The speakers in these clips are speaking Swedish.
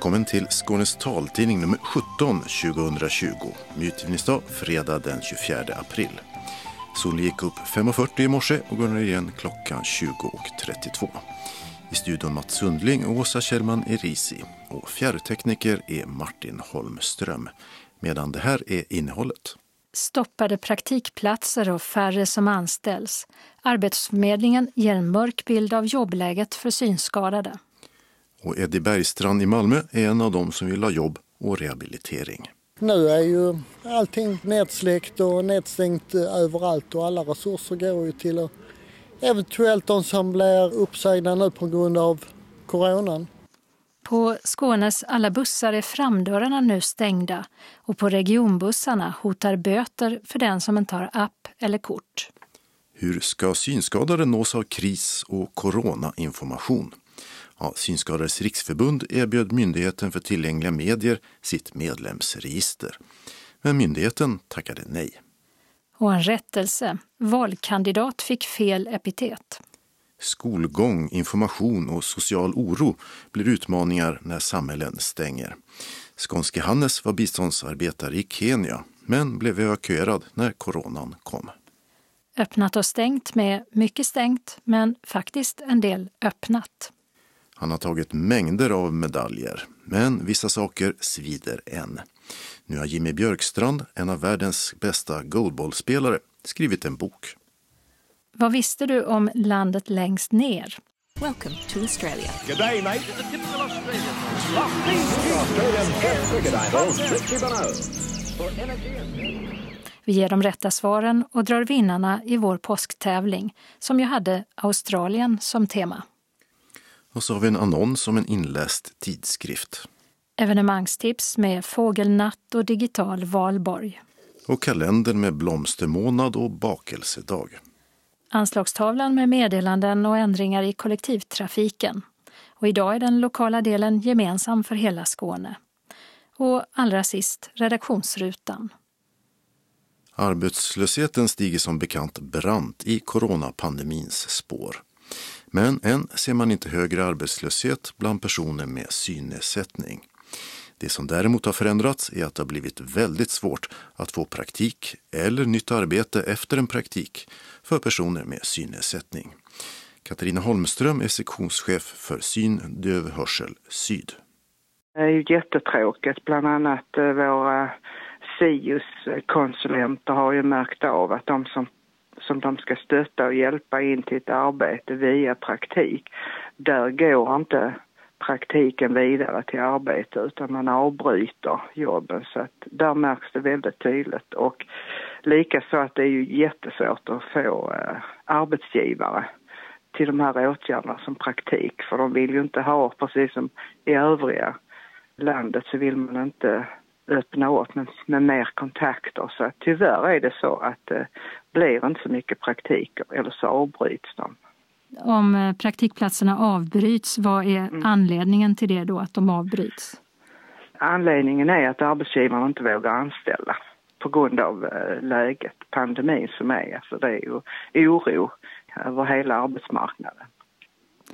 Välkommen till Skånes taltidning nummer 17 2020 med utgivningsdag fredag den 24 april. Solen gick upp 5.40 i morse och går ner igen klockan 20.32. I studion Mats Sundling och Åsa Kjellman Erisi och fjärrtekniker är Martin Holmström. Medan det här är innehållet. Stoppade praktikplatser och färre som anställs. Arbetsförmedlingen ger en mörk bild av jobbläget för synskadade. Och Eddie Bergstrand i Malmö är en av dem som vill ha jobb och rehabilitering. Nu är ju allting nedsläckt och nedstängt överallt och alla resurser går ju till att eventuellt de som blir uppsagda nu på grund av coronan. På Skånes alla bussar är framdörrarna nu stängda och på regionbussarna hotar böter för den som inte har app eller kort. Hur ska synskadade nås av kris och coronainformation? Ja, Synskadades riksförbund erbjöd Myndigheten för tillgängliga medier sitt medlemsregister. Men myndigheten tackade nej. Och en rättelse. Valkandidat fick fel epitet. Skolgång, information och social oro blir utmaningar när samhällen stänger. Skånske Hannes var biståndsarbetare i Kenya men blev evakuerad när coronan kom. Öppnat och stängt med mycket stängt, men faktiskt en del öppnat. Han har tagit mängder av medaljer, men vissa saker svider än. Nu har Jimmy Björkstrand, en av världens bästa goalballspelare, skrivit en bok. Vad visste du om landet längst ner? Welcome to Australia. G'day, mate. The typical Australian. Vi ger de rätta svaren och drar vinnarna i vår påsktävling som ju hade Australien som tema. Och så har vi en annons om en inläst tidskrift. Evenemangstips med fågelnatt och digital valborg. Och kalendern med blomstermånad och bakelsedag. Anslagstavlan med meddelanden och ändringar i kollektivtrafiken. Och idag är den lokala delen gemensam för hela Skåne. Och allra sist redaktionsrutan. Arbetslösheten stiger som bekant brant i coronapandemins spår. Men än ser man inte högre arbetslöshet bland personer med synnedsättning. Det som däremot har förändrats är att det har blivit väldigt svårt att få praktik eller nytt arbete efter en praktik för personer med synnedsättning. Katarina Holmström är sektionschef för Syn, döv, hörsel Syd. Det är ju jättetråkigt, bland annat eh, våra SIUS-konsulenter har ju märkt av att de som, som de ska stötta och hjälpa in till ett arbete via praktik, där går inte praktiken vidare till arbete utan man avbryter jobben. Så att där märks det väldigt tydligt. Och likaså att det är ju jättesvårt att få eh, arbetsgivare till de här åtgärderna som praktik. För de vill ju inte ha, precis som i övriga landet så vill man inte öppna upp med, med mer kontakter. Så att tyvärr är det så att eh, blir inte så mycket praktiker eller så avbryts de. Om eh, praktikplatserna avbryts, vad är mm. anledningen till det då, att de avbryts? Anledningen är att arbetsgivarna inte vågar anställa på grund av eh, läget, pandemin som är. Alltså det är ju oro över hela arbetsmarknaden.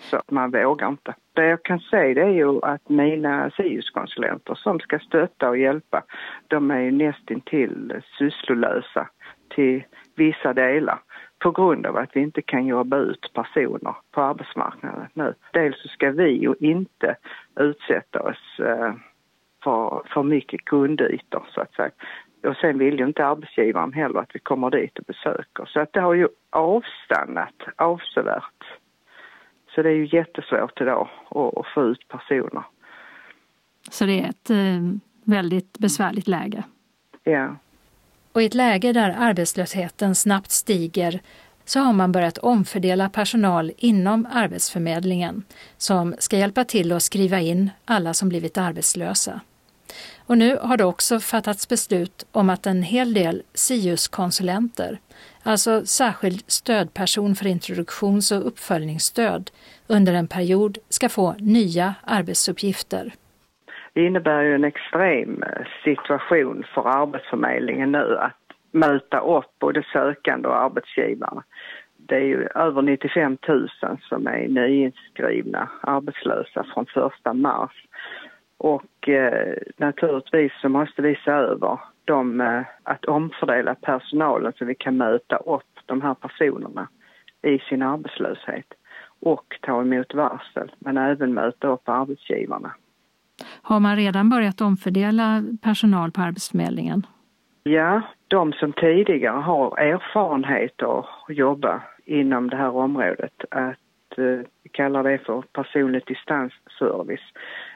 Så man vågar inte. Det jag kan säga det är ju att mina SIUS-konsulenter som ska stötta och hjälpa, de är ju nästintill sysslolösa till vissa delar på grund av att vi inte kan jobba ut personer på arbetsmarknaden nu. Dels så ska vi ju inte utsätta oss eh, för, för mycket kundytor så att säga. Och sen vill ju inte arbetsgivaren heller att vi kommer dit och besöker. Så att det har ju avstannat avsevärt så det är ju jättesvårt idag att, få ut personer. Så det är ett eh, väldigt besvärligt läge? Ja. Och i ett läge där arbetslösheten snabbt stiger så har man börjat omfördela personal inom Arbetsförmedlingen som ska hjälpa till att skriva in alla som blivit arbetslösa. Och nu har det också fattats beslut om att en hel del SIUS-konsulenter alltså särskild stödperson för introduktions och uppföljningsstöd, under en period ska få nya arbetsuppgifter. Det innebär ju en extrem eh, situation för Arbetsförmedlingen nu att möta upp både sökande och arbetsgivare. Det är ju över 95 000 som är nyinskrivna arbetslösa från 1 mars. Och eh, naturligtvis så måste vi se över de, eh, att omfördela personalen så vi kan möta upp de här personerna i sin arbetslöshet och ta emot varsel men även möta upp arbetsgivarna. Har man redan börjat omfördela personal på Arbetsförmedlingen? Ja, de som tidigare har erfarenhet av att jobba inom det här området, att eh, vi kallar det för personlig distansservice,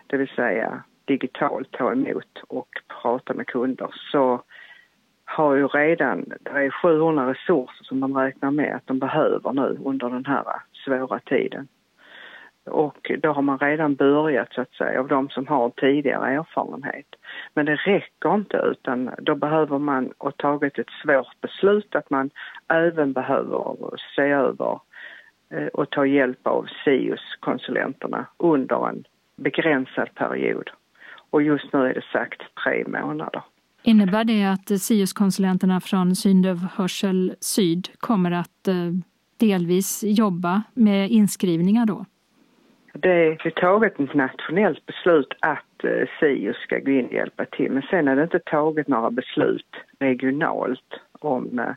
det vill säga digitalt ta emot och prata med kunder, så har ju redan, det är 700 resurser som de räknar med att de behöver nu under den här svåra tiden. Och då har man redan börjat så att säga av de som har tidigare erfarenhet. Men det räcker inte utan då behöver man och tagit ett svårt beslut att man även behöver se över eh, och ta hjälp av SIUS-konsulenterna under en begränsad period. Och just nu är det sagt tre månader. Innebär det att SIUS-konsulenterna från Syndöv Hörsel Syd kommer att eh, delvis jobba med inskrivningar då? Det är taget ett nationellt beslut att eh, SIUS ska gå in och hjälpa till men sen är det inte taget några beslut regionalt om eh,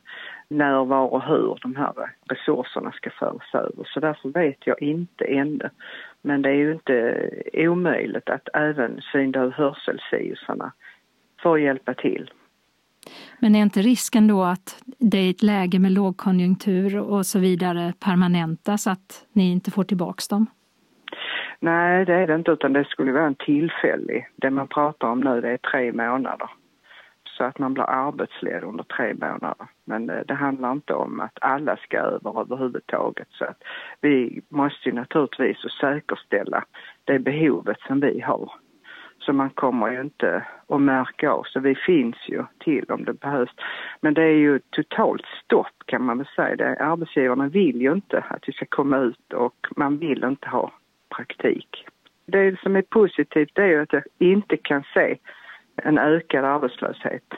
när, var och hur de här resurserna ska föras över. Så därför vet jag inte ännu. Men det är ju inte omöjligt att även syndöv hörsel-SIUSarna får hjälpa till. Men är inte risken då att det i ett läge med lågkonjunktur och så vidare permanentas, att ni inte får tillbaks dem? Nej, det är det inte, utan det skulle vara en tillfällig. Det man pratar om nu det är tre månader. Så att man blir arbetsled under tre månader. Men det, det handlar inte om att alla ska över överhuvudtaget. Så att vi måste ju naturligtvis säkerställa det behovet som vi har. Så man kommer ju inte att märka av. Så vi finns ju till om det behövs. Men det är ju totalt stopp kan man väl säga. Det, arbetsgivarna vill ju inte att vi ska komma ut och man vill inte ha praktik. Det som är positivt är att jag inte kan se en ökad arbetslöshet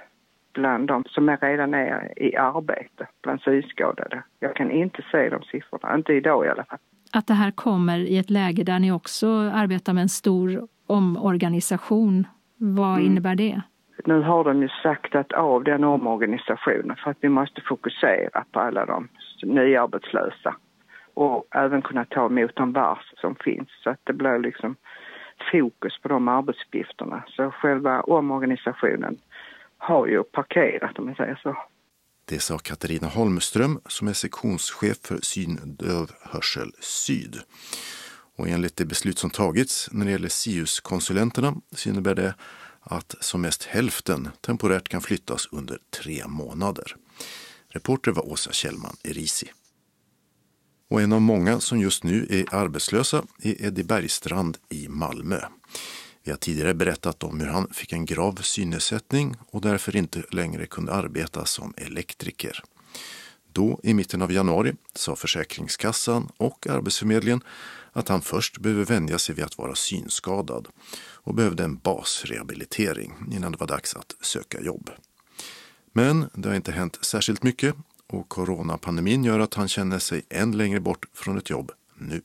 bland de som är redan är i arbete, bland synskadade. Jag kan inte se de siffrorna, inte idag i alla fall. Att det här kommer i ett läge där ni också arbetar med en stor omorganisation, vad mm. innebär det? Nu har de ju saktat av den omorganisationen för att vi måste fokusera på alla de nyarbetslösa och även kunna ta emot de vars som finns så att det blir liksom fokus på de arbetsuppgifterna. Så själva omorganisationen har ju parkerat om jag säger så. Det sa Katarina Holmström som är sektionschef för syndövhörsel Syd. Och enligt det beslut som tagits när det gäller SIUS-konsulenterna så innebär det att som mest hälften temporärt kan flyttas under tre månader. Reporter var Åsa Kjellman Erisi. Och en av många som just nu är arbetslösa är Eddie Bergstrand i Malmö. Vi har tidigare berättat om hur han fick en grav synnedsättning och därför inte längre kunde arbeta som elektriker. Då, i mitten av januari, sa Försäkringskassan och Arbetsförmedlingen att han först behöver vänja sig vid att vara synskadad och behövde en basrehabilitering innan det var dags att söka jobb. Men det har inte hänt särskilt mycket och coronapandemin gör att han känner sig än längre bort från ett jobb nu.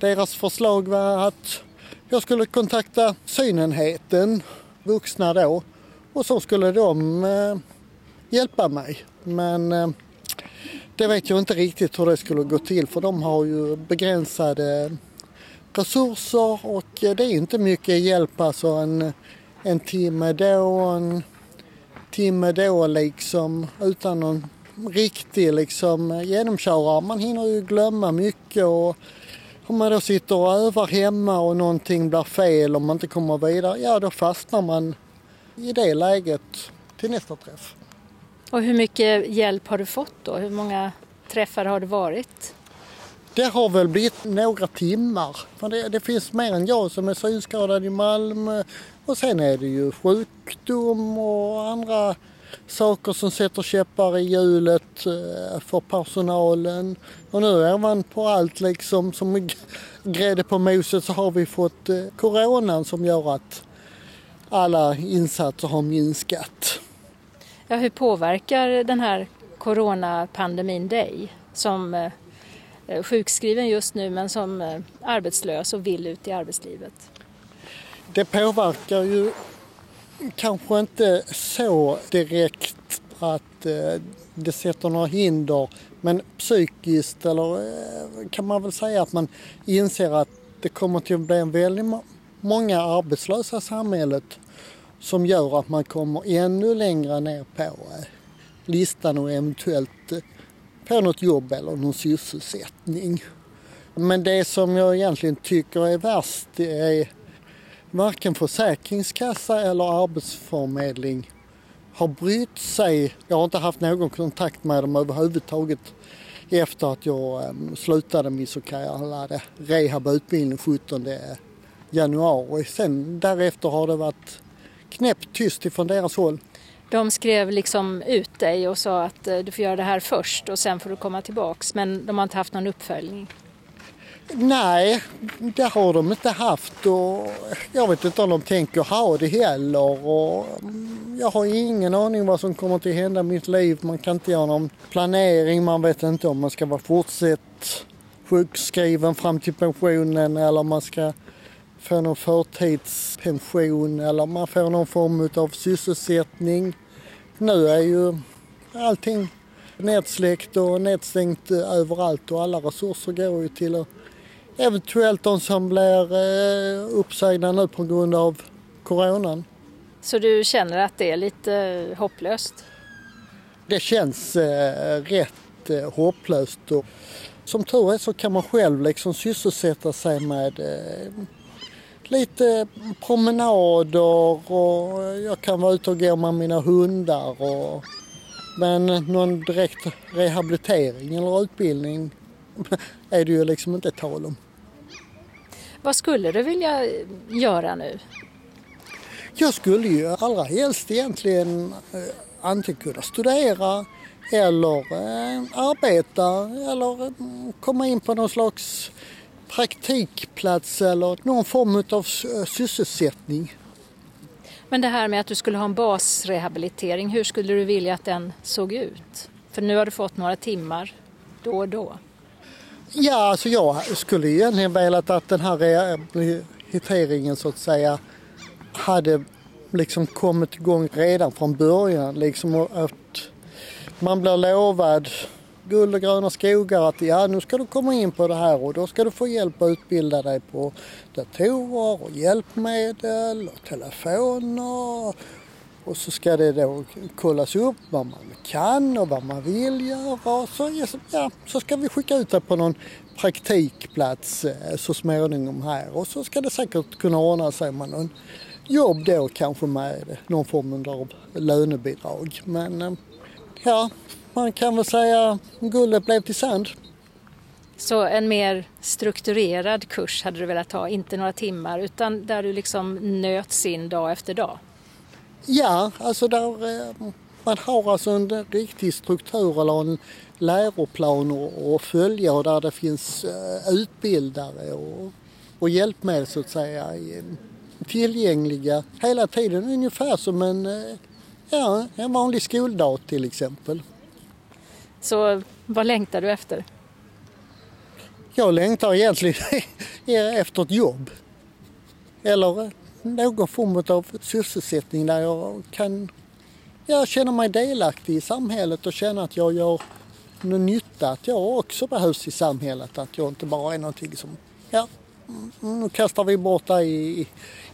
Deras förslag var att jag skulle kontakta synenheten, vuxna då, och så skulle de eh, hjälpa mig. Men eh, det vet jag inte riktigt hur det skulle gå till för de har ju begränsade resurser och eh, det är inte mycket hjälp alltså en, en timme då, en timme då liksom utan någon riktig liksom eh, genomkörare. Man hinner ju glömma mycket och om man då sitter och övar hemma och någonting blir fel och man inte kommer vidare, ja då fastnar man i det läget till nästa träff. Och hur mycket hjälp har du fått då? Hur många träffar har det varit? Det har väl blivit några timmar. För det, det finns mer än jag som är synskadad i Malmö. Och sen är det ju sjukdom och andra saker som sätter käppar i hjulet eh, för personalen. Och nu är man på allt liksom som grädde på moset så har vi fått eh, coronan som gör att alla insatser har minskat. Ja, hur påverkar den här coronapandemin dig som eh, Eh, sjukskriven just nu men som eh, arbetslös och vill ut i arbetslivet? Det påverkar ju kanske inte så direkt att eh, det sätter några hinder men psykiskt eller kan man väl säga att man inser att det kommer till att bli en väldigt många arbetslösa i samhället som gör att man kommer ännu längre ner på listan och eventuellt på något jobb eller någon sysselsättning. Men det som jag egentligen tycker är värst det är varken Försäkringskassa eller Arbetsförmedling har brytt sig. Jag har inte haft någon kontakt med dem överhuvudtaget efter att jag ehm, slutade min så kallade rehabutbildning 17 januari. Sen därefter har det varit knäppt tyst ifrån deras håll. De skrev liksom ut dig och sa att eh, du får göra det här först och sen får du komma tillbaks men de har inte haft någon uppföljning? Nej, det har de inte haft och jag vet inte om de tänker ha det heller. Och mm, jag har ingen aning vad som kommer att hända i mitt liv. Man kan inte göra någon planering, man vet inte om man ska vara fortsatt sjukskriven fram till pensionen eller om man ska få någon förtidspension eller man får någon form av sysselsättning. Nu är ju allting nedsläckt och nedstängt överallt och alla resurser går ju till att eventuellt de som blir eh, uppsagda nu på grund av coronan. Så du känner att det är lite hopplöst? Det känns eh, rätt eh, hopplöst. Och som tur är så kan man själv liksom sysselsätta sig med lite promenader och jag kan vara ute och gå med mina hundar. Och, men någon direkt rehabilitering eller utbildning är det ju liksom inte tal om. Vad skulle du vilja göra nu? Jag skulle ju allra helst egentligen eh, antingen kunna studera eller eh, arbeta eller mm, komma in på någon slags praktikplats eller någon form av sysselsättning. Men det här med att du skulle ha en basrehabilitering, hur skulle du vilja att den såg ut? För nu har du fått några timmar då och då. Ja, alltså jag skulle egentligen velat att den här rehabiliteringen så att säga hade liksom kommit igång redan från början. Liksom att man blir lovad guld och gröna skogar att ja, nu ska du komma in på det här och då ska du få hjälp att utbilda dig på datorer och hjälpmedel och telefoner och så ska det då kollas upp vad man kan och vad man vill göra. Så, ja, så ska vi skicka ut det på någon praktikplats eh, så småningom här och så ska det säkert kunna ordna sig med någon jobb då kanske med någon form av lönebidrag. Men eh, ja, man kan väl säga guldet blev till sand. Så en mer strukturerad kurs hade du velat ha, inte några timmar utan där du liksom nöts in dag efter dag? Ja, alltså där eh, man har alltså en riktig struktur eller en läroplan att följa och där det finns eh, utbildare och, och hjälpmedel så att säga tillgängliga hela tiden. Ungefär som en, eh, ja, en vanlig skoldag till exempel. Så vad längtar du efter? Jag längtar egentligen efter ett jobb. Eller någon form av sysselsättning där jag kan jag känna mig delaktig i samhället och känna att jag gör någon nytta, att jag också behövs i samhället. Att jag inte bara är någonting som, ja, mm, nu kastar vi bort dig i,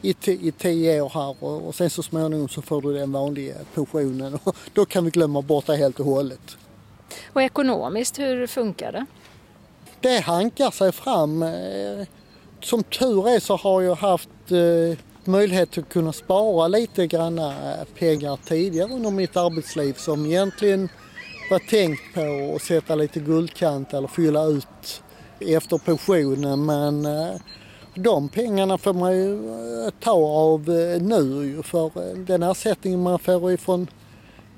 i, i tio år här och, och sen så småningom så får du den vanliga pensionen och då kan vi glömma bort dig helt och hållet. Och ekonomiskt, hur funkar det? Det hankar sig fram. Eh, som tur är så har jag haft eh, möjlighet att kunna spara lite grann eh, pengar tidigare under mitt arbetsliv som egentligen var tänkt på att sätta lite guldkant eller fylla ut efter pensionen men de pengarna får man ju ta av nu för den ersättningen man får ifrån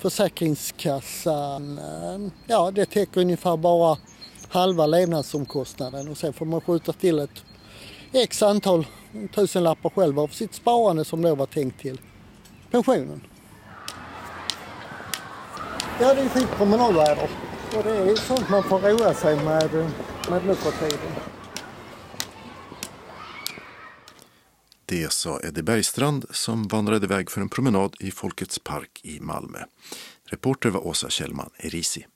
Försäkringskassan, eh, ja det täcker ungefär bara halva levnadsomkostnaden och sen får man skjuta till ett x antal tusenlappar själv av sitt sparande som då var tänkt till pensionen. Ja, det är fint promenadväder och det är sånt man får roa sig med, eh, med nu för tiden. Det sa Eddie Bergstrand som vandrade iväg för en promenad i Folkets park i Malmö. Reporter var Åsa Kjellman Erisi.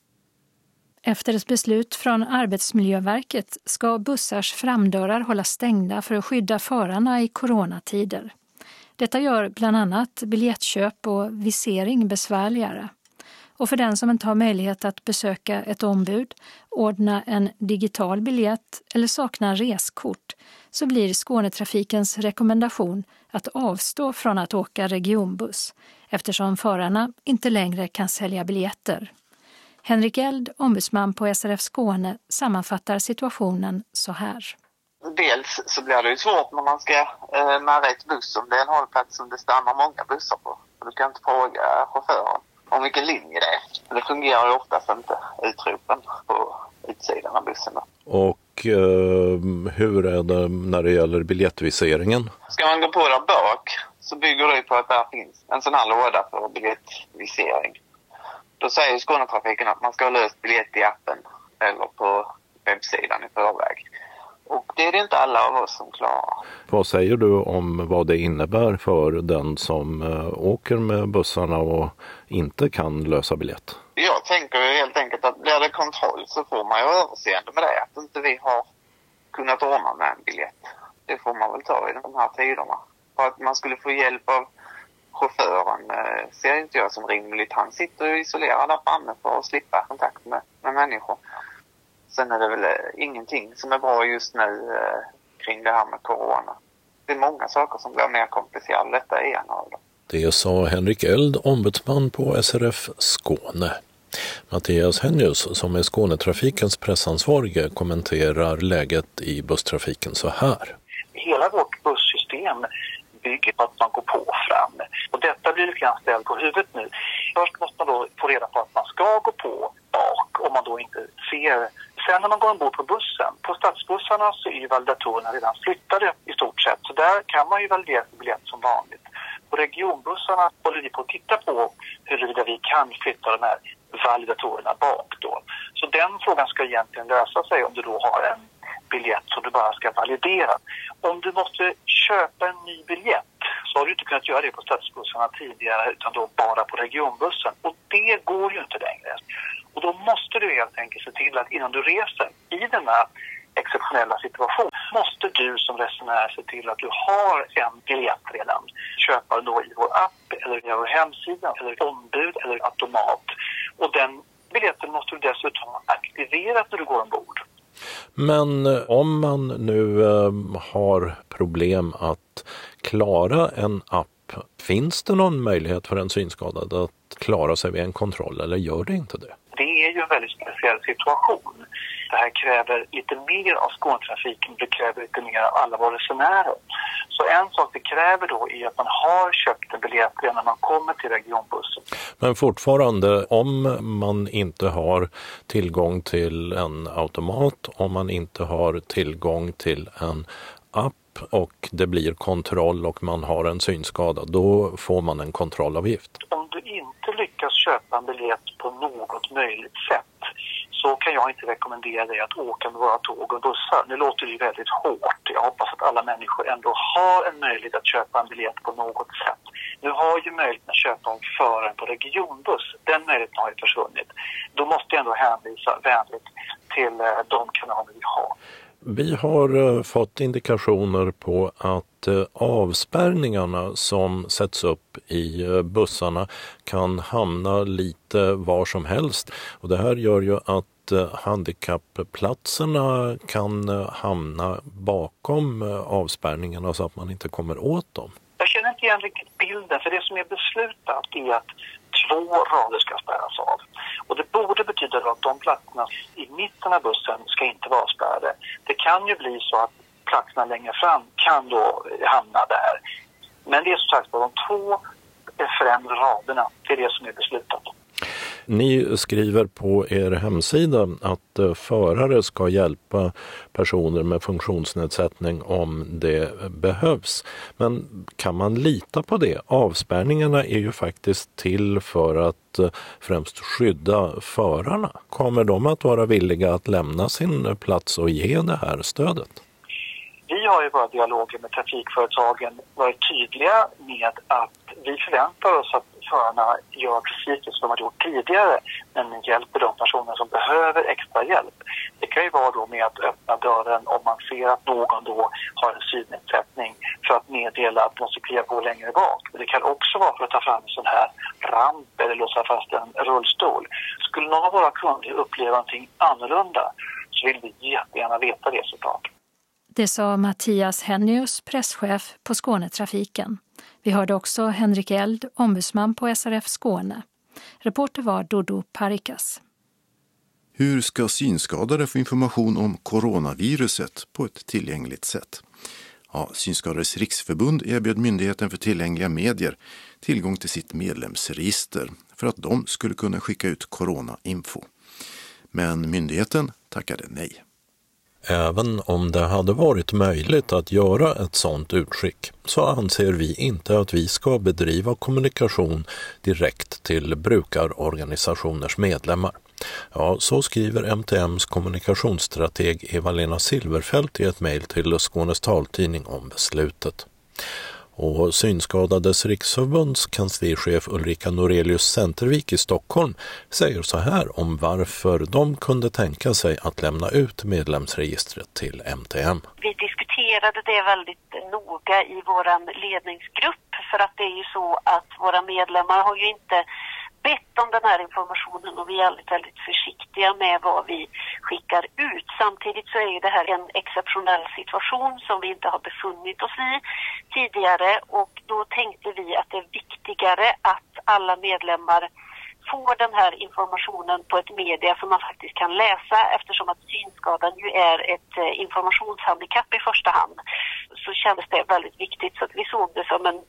Efter ett beslut från Arbetsmiljöverket ska bussars framdörrar hållas stängda för att skydda förarna i coronatider. Detta gör bland annat biljettköp och visering besvärligare. Och för den som inte har möjlighet att besöka ett ombud, ordna en digital biljett eller saknar reskort så blir Skånetrafikens rekommendation att avstå från att åka regionbuss eftersom förarna inte längre kan sälja biljetter. Henrik Eld, ombudsman på SRF Skåne, sammanfattar situationen så här. Dels så blir det ju svårt när man ska eh, med rätt buss om det är en hållplats som det stannar många bussar på. Du kan inte fråga chauffören om vilken linje det är. Det fungerar ju oftast inte utropen på utsidan av bussen. Och eh, hur är det när det gäller biljettviseringen? Ska man gå på där bak så bygger det på att där finns en sån här låda för biljettvisering. Då säger Skånetrafiken att man ska ha löst biljett i appen eller på webbsidan i förväg. Och det är det inte alla av oss som klarar. Vad säger du om vad det innebär för den som eh, åker med bussarna och inte kan lösa biljett? Jag tänker helt enkelt att blir det kontroll så får man ju överseende med det. Att inte vi har kunnat ordna med en biljett. Det får man väl ta i de här tiderna. För att man skulle få hjälp av chauffören eh, ser inte jag som rimligt. Han sitter ju isolerad där framme för att slippa kontakt med, med människor. Sen är det väl eh, ingenting som är bra just nu eh, kring det här med corona. Det är många saker som blir mer komplicerade. Detta är en av dem. Det sa Henrik Eld, ombudsman på SRF Skåne. Mattias Henjus, som är Skånetrafikens pressansvarige, kommenterar läget i busstrafiken så här. Hela vårt bussystem bygger på att man går på fram. Och detta blir lite grann ställt på huvudet nu. Först måste man då få reda på att man ska gå på bak om man då inte ser. Sen när man går ombord på bussen, på stadsbussarna så är ju validatorerna redan flyttade i stort sett. Så där kan man ju validera sin biljett som vanligt. Regionbussarna håller vi på att titta på huruvida vi kan flytta de här validatorerna bak då. Så den frågan ska egentligen lösa sig om du då har en biljett som du bara ska validera. Om du måste köpa en ny biljett så har du inte kunnat göra det på stadsbussarna tidigare utan då bara på regionbussen. Och det går ju inte längre. Och då måste du helt enkelt se till att innan du reser i denna exceptionella situation måste du som resenär se till att du har en biljett redan. Köpa då i vår app eller via vår hemsida eller ombud eller automat. Och den biljetten måste du dessutom ha aktiverat när du går ombord. Men eh, om man nu eh, har problem att klara en app, finns det någon möjlighet för en synskadad att klara sig vid en kontroll eller gör det inte det? Det är ju en väldigt speciell situation. Det här kräver lite mer av Skånetrafiken, det kräver lite mer av alla våra resenärer. Så en sak det kräver då är att man har köpt en biljett redan när man kommer till regionbussen. Men fortfarande, om man inte har tillgång till en automat, om man inte har tillgång till en app och det blir kontroll och man har en synskada, då får man en kontrollavgift. Om du inte lyckas köpa en biljett på något möjligt sätt så kan jag inte rekommendera dig att åka med våra tåg och bussar. Nu låter det ju väldigt hårt. Jag hoppas att alla människor ändå har en möjlighet att köpa en biljett på något sätt. Nu har ju möjligheten att köpa om föraren på regionbuss. Den möjligheten har ju försvunnit. Då måste jag ändå hänvisa vänligt till eh, de kanaler vi har. Vi har eh, fått indikationer på att eh, avspärrningarna som sätts upp i eh, bussarna kan hamna lite var som helst. Och det här gör ju att handikappplatserna kan hamna bakom avspärrningarna så att man inte kommer åt dem. Jag känner inte igen riktigt bilden, för det som är beslutat är att två rader ska spärras av. Och det borde betyda att de platserna i mitten av bussen ska inte vara spärrade. Det kan ju bli så att platserna längre fram kan då hamna där. Men det är som sagt de två främre raderna, det är det som är beslutat. Ni skriver på er hemsida att eh, förare ska hjälpa personer med funktionsnedsättning om det behövs. Men kan man lita på det? Avspärrningarna är ju faktiskt till för att eh, främst skydda förarna. Kommer de att vara villiga att lämna sin plats och ge det här stödet? Vi har i våra dialoger med trafikföretagen varit tydliga med att vi förväntar oss att förarna gör precis det som de har gjort tidigare, men hjälper de personer som behöver extra hjälp. Det kan ju vara då med att öppna dörren om man ser att någon då har en synnedsättning för att meddela att de ska kliva på längre bak. Men det kan också vara för att ta fram en sån här ramp eller låsa fast en rullstol. Skulle någon av våra kunder uppleva någonting annorlunda så vill vi jättegärna veta det såklart. Det sa Mattias Hennius, presschef på Skånetrafiken. Vi hörde också Henrik Eld, ombudsman på SRF Skåne. Reporter var Dodo Parikas. Hur ska synskadade få information om coronaviruset på ett tillgängligt sätt? Ja, Synskadades riksförbund erbjöd Myndigheten för tillgängliga medier tillgång till sitt medlemsregister för att de skulle kunna skicka ut coronainfo. Men myndigheten tackade nej. Även om det hade varit möjligt att göra ett sådant utskick så anser vi inte att vi ska bedriva kommunikation direkt till brukarorganisationers medlemmar. Ja, så skriver MTMs kommunikationsstrateg Eva-Lena Silverfelt i ett mejl till Skånes taltidning om beslutet. Och Synskadades riksförbunds kanslichef Ulrika Norelius Centervik i Stockholm säger så här om varför de kunde tänka sig att lämna ut medlemsregistret till MTM. Vi diskuterade det väldigt noga i vår ledningsgrupp för att det är ju så att våra medlemmar har ju inte bett om den här informationen och vi är väldigt, väldigt försiktiga med vad vi skickar ut. Samtidigt så är ju det här en exceptionell situation som vi inte har befunnit oss i tidigare och då tänkte vi att det är viktigare att alla medlemmar får den här informationen på ett media som man faktiskt kan läsa eftersom att synskadan ju är ett eh, informationshandikapp i första hand. Så kändes det väldigt viktigt så att vi såg det som en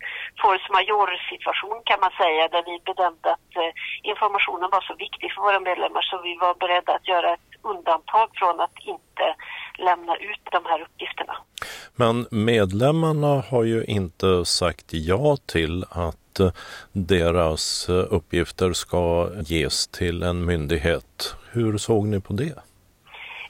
force majeure situation kan man säga där vi bedömde att eh, informationen var så viktig för våra medlemmar så vi var beredda att göra ett undantag från att inte lämna ut de här uppgifterna. Men medlemmarna har ju inte sagt ja till att Eh, deras eh, uppgifter ska ges till en myndighet. Hur såg ni på det?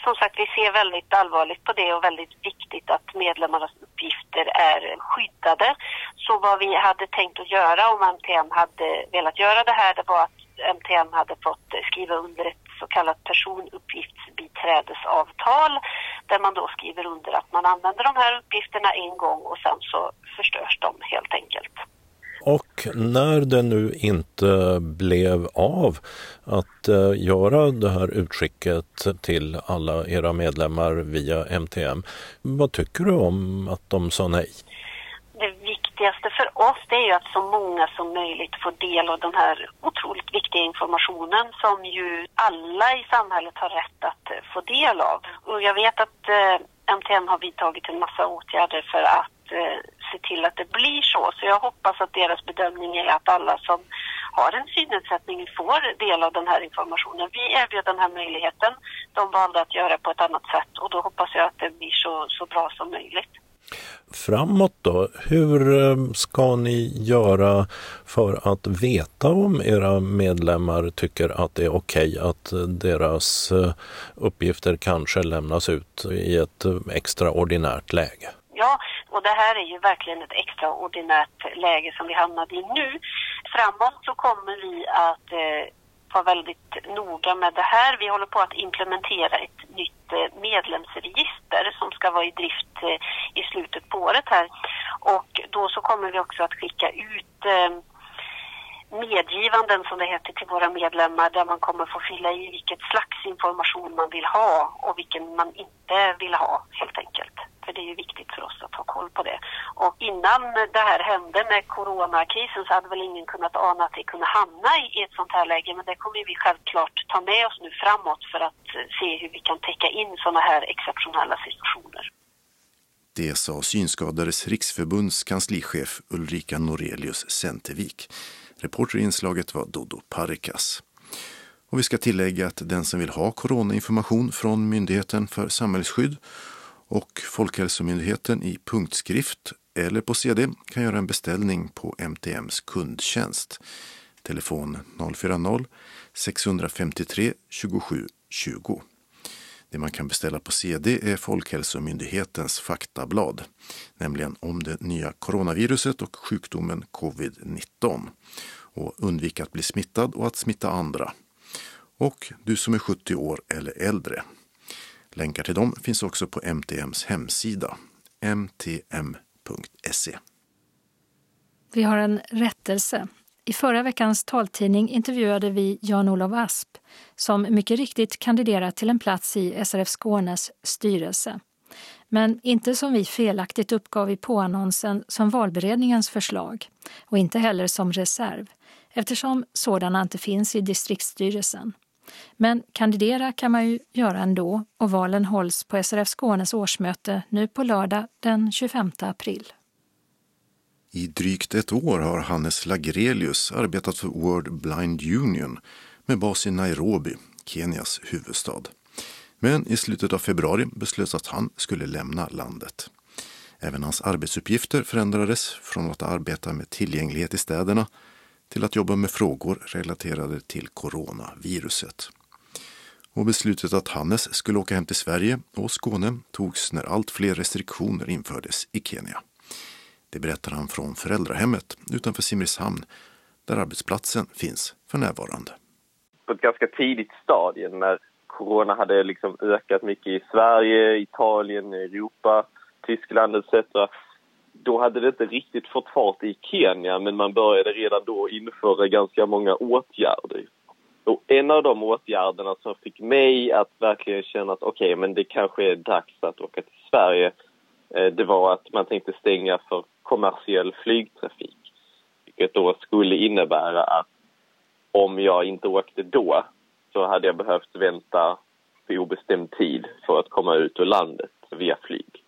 Som sagt, vi ser väldigt allvarligt på det och väldigt viktigt att medlemmarnas uppgifter är skyddade. Så vad vi hade tänkt att göra om MTM hade velat göra det här, det var att MTM hade fått skriva under ett så kallat personuppgiftsbiträdesavtal där man då skriver under att man använder de här uppgifterna en gång och sen så förstörs de helt enkelt. Och när det nu inte blev av att eh, göra det här utskicket till alla era medlemmar via MTM, vad tycker du om att de sa nej? Det viktigaste för oss det är ju att så många som möjligt får del av den här otroligt viktiga informationen som ju alla i samhället har rätt att eh, få del av. Och jag vet att eh, MTM har vidtagit en massa åtgärder för att eh, se till att det blir så. Så jag hoppas att deras bedömning är att alla som har en synnedsättning får del av den här informationen. Vi erbjöd den här möjligheten. De valde att göra på ett annat sätt och då hoppas jag att det blir så, så bra som möjligt. Framåt då, hur eh, ska ni göra för att veta om era medlemmar tycker att det är okej okay att deras eh, uppgifter kanske lämnas ut i ett eh, extraordinärt läge? Ja, och det här är ju verkligen ett extraordinärt läge som vi hamnade i nu. Framåt så kommer vi att eh, vara väldigt noga med det här. Vi håller på att implementera ett nytt eh, medlemsregister som ska vara i drift eh, i slutet på året här. Och då så kommer vi också att skicka ut eh, medgivanden som det heter till våra medlemmar där man kommer få fylla i vilket slags information man vill ha och vilken man inte vill ha helt enkelt. För det är ju viktigt för oss att ha koll på det. Och innan det här hände med coronakrisen så hade väl ingen kunnat ana att det kunde hamna i ett sånt här läge. Men det kommer vi självklart ta med oss nu framåt för att eh, se hur vi kan täcka in sådana här exceptionella situationer. Det sa Synskadades riksförbunds kanslichef Ulrika Norelius Centervik. Reporter i inslaget var Dodo Parikas. Och vi ska tillägga att den som vill ha coronainformation från Myndigheten för samhällsskydd och Folkhälsomyndigheten i punktskrift eller på CD kan göra en beställning på MTMs kundtjänst. Telefon 040-653 27 20. Det man kan beställa på CD är Folkhälsomyndighetens faktablad, nämligen om det nya coronaviruset och sjukdomen covid-19 och undvika att bli smittad och att smitta andra. Och du som är 70 år eller äldre. Länkar till dem finns också på MTMs hemsida, mtm.se. Vi har en rättelse. I förra veckans taltidning intervjuade vi Jan-Olof Asp som mycket riktigt kandiderat till en plats i SRF Skånes styrelse. Men inte som vi felaktigt uppgav i påannonsen som valberedningens förslag och inte heller som reserv eftersom sådana inte finns i distriktsstyrelsen. Men kandidera kan man ju göra ändå och valen hålls på SRF Skånes årsmöte nu på lördag den 25 april. I drygt ett år har Hannes Lagrelius arbetat för World Blind Union med bas i Nairobi, Kenias huvudstad. Men i slutet av februari beslöts att han skulle lämna landet. Även hans arbetsuppgifter förändrades från att arbeta med tillgänglighet i städerna till att jobba med frågor relaterade till coronaviruset. Och beslutet att Hannes skulle åka hem till Sverige och Skåne togs när allt fler restriktioner infördes i Kenya. Det berättar han från föräldrahemmet utanför Simrishamn där arbetsplatsen finns för närvarande. På ett ganska tidigt stadium när corona hade liksom ökat mycket i Sverige, Italien, Europa, Tyskland etc. Då hade det inte riktigt fått fart i Kenya men man började redan då införa ganska många åtgärder. Och en av de åtgärderna som fick mig att verkligen känna att okej, okay, men det kanske är dags att åka till Sverige eh, det var att man tänkte stänga för kommersiell flygtrafik. Vilket då skulle innebära att om jag inte åkte då så hade jag behövt vänta på obestämd tid för att komma ut ur landet via flyg.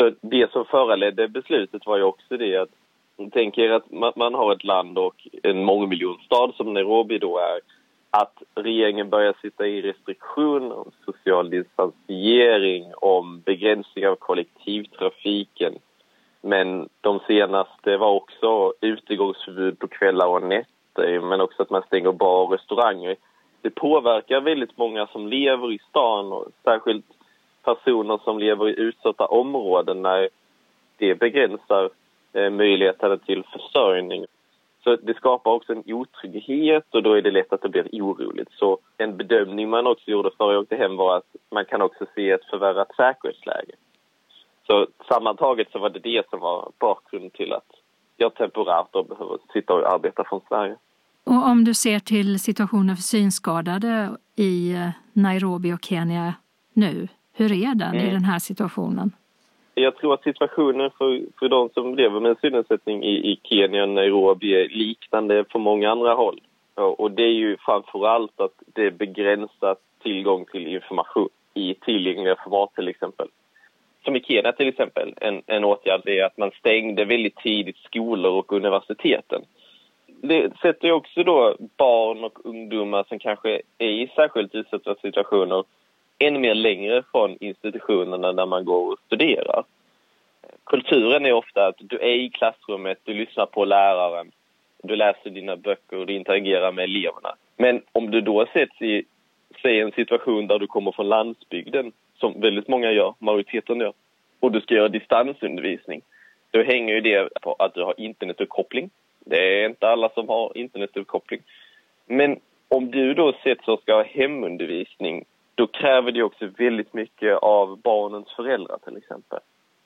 Så det som föranledde beslutet var ju också det att Tänk er att man har ett land och en mångmiljonstad som Nairobi då är att regeringen börjar sitta i restriktioner om social distansiering, om begränsning av kollektivtrafiken. Men de senaste var också utegångsförbud på kvällar och nätter, men också att man stänger bar och restauranger. Det påverkar väldigt många som lever i stan och särskilt personer som lever i utsatta områden när det begränsar eh, möjligheterna till försörjning. Så det skapar också en otrygghet och då är det lätt att det blir oroligt. Så en bedömning man också gjorde före jag åkte hem var att man kan också se ett förvärrat säkerhetsläge. Så sammantaget så var det det som var bakgrunden till att jag temporärt då behöver sitta och arbeta från Sverige. Och om du ser till situationen för synskadade i eh, Nairobi och Kenya nu, hur är den mm. i den här situationen? Jag tror att situationen för, för de som lever med en synnedsättning i, i Kenya och Nairobi är liknande på många andra håll. Och det är ju framför allt att det är begränsat tillgång till information i tillgängliga format till exempel. Som i Kenya till exempel, en, en åtgärd är att man stängde väldigt tidigt skolor och universiteten. Det sätter också då barn och ungdomar som kanske är i särskilt utsatta situationer ännu mer längre från institutionerna där man går och studerar. Kulturen är ofta att du är i klassrummet, du lyssnar på läraren, du läser dina böcker och du interagerar med eleverna. Men om du då sätts i säg en situation där du kommer från landsbygden, som väldigt många gör, majoriteten gör, och du ska göra distansundervisning, då hänger ju det på att du har internetuppkoppling. Det är inte alla som har internetuppkoppling. Men om du då sätts och ska ha hemundervisning då kräver det också väldigt mycket av barnens föräldrar till exempel.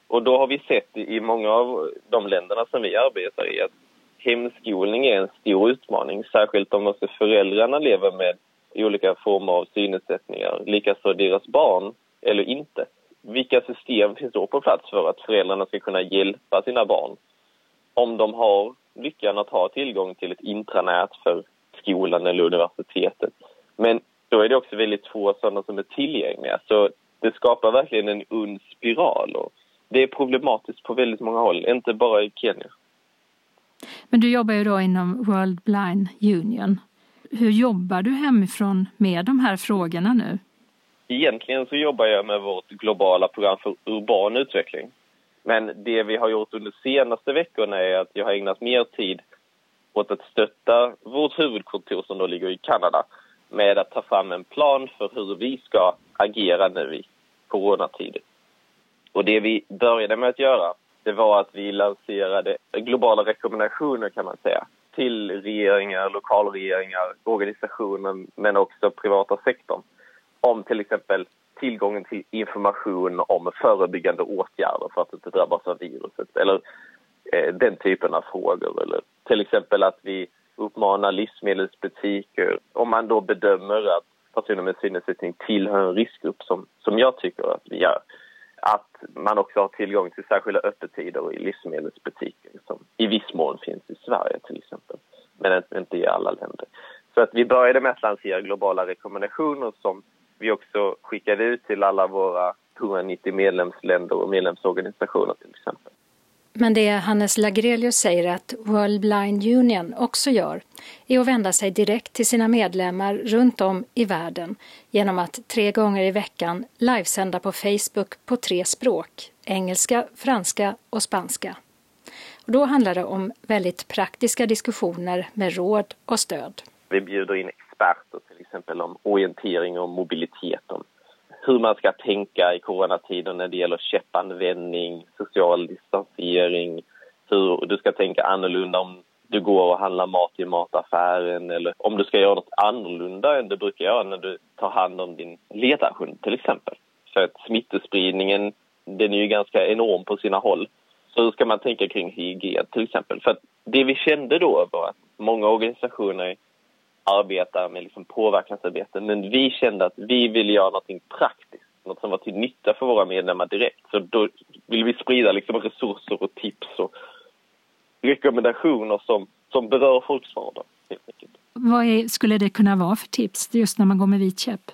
Och då har vi sett i många av de länderna som vi arbetar i att hemskolning är en stor utmaning, särskilt om också föräldrarna lever med olika former av synnedsättningar, likaså deras barn eller inte. Vilka system finns då på plats för att föräldrarna ska kunna hjälpa sina barn? Om de har lyckan att ha tillgång till ett intranät för skolan eller universitetet. Men då är det också väldigt få sådana som är tillgängliga. Så det skapar verkligen en ond spiral. Och det är problematiskt på väldigt många håll, inte bara i Kenya. Men du jobbar ju då inom World Blind Union. Hur jobbar du hemifrån med de här frågorna nu? Egentligen så jobbar jag med vårt globala program för urban utveckling. Men det vi har gjort under de senaste veckorna är att jag har ägnat mer tid åt att stötta vårt huvudkontor som då ligger i Kanada med att ta fram en plan för hur vi ska agera nu i coronatider. Och det vi började med att göra, det var att vi lanserade globala rekommendationer kan man säga till regeringar, lokalregeringar, organisationer men också privata sektorn om till exempel tillgången till information om förebyggande åtgärder för att inte drabbas av viruset eller eh, den typen av frågor. Eller till exempel att vi uppmanar livsmedelsbutiker om man då bedömer att personer med synnedsättning tillhör en riskgrupp som, som jag tycker att vi gör att man också har tillgång till särskilda öppettider i livsmedelsbutiker som i viss mån finns i Sverige till exempel, men inte i alla länder. Så att vi började med att lansera globala rekommendationer som vi också skickade ut till alla våra 190 medlemsländer och medlemsorganisationer till exempel. Men det Hannes Lagrelius säger att World Blind Union också gör är att vända sig direkt till sina medlemmar runt om i världen genom att tre gånger i veckan livesända på Facebook på tre språk, engelska, franska och spanska. Och då handlar det om väldigt praktiska diskussioner med råd och stöd. Vi bjuder in experter till exempel om orientering och mobilitet, om hur man ska tänka i coronatiden när det gäller käppanvändning, social distansering, hur du ska tänka annorlunda om du går och handlar mat i mataffären eller om du ska göra något annorlunda än du brukar göra när du tar hand om din ledarhund till exempel. För att smittspridningen, den är ju ganska enorm på sina håll. Så hur ska man tänka kring hygien till exempel? För att det vi kände då var att många organisationer arbetar med liksom påverkansarbete. Men vi kände att vi ville göra något praktiskt, något som var till nytta för våra medlemmar direkt. Så då vill vi sprida liksom resurser och tips och rekommendationer som, som berör folks vardag. Vad är, skulle det kunna vara för tips just när man går med vit käpp?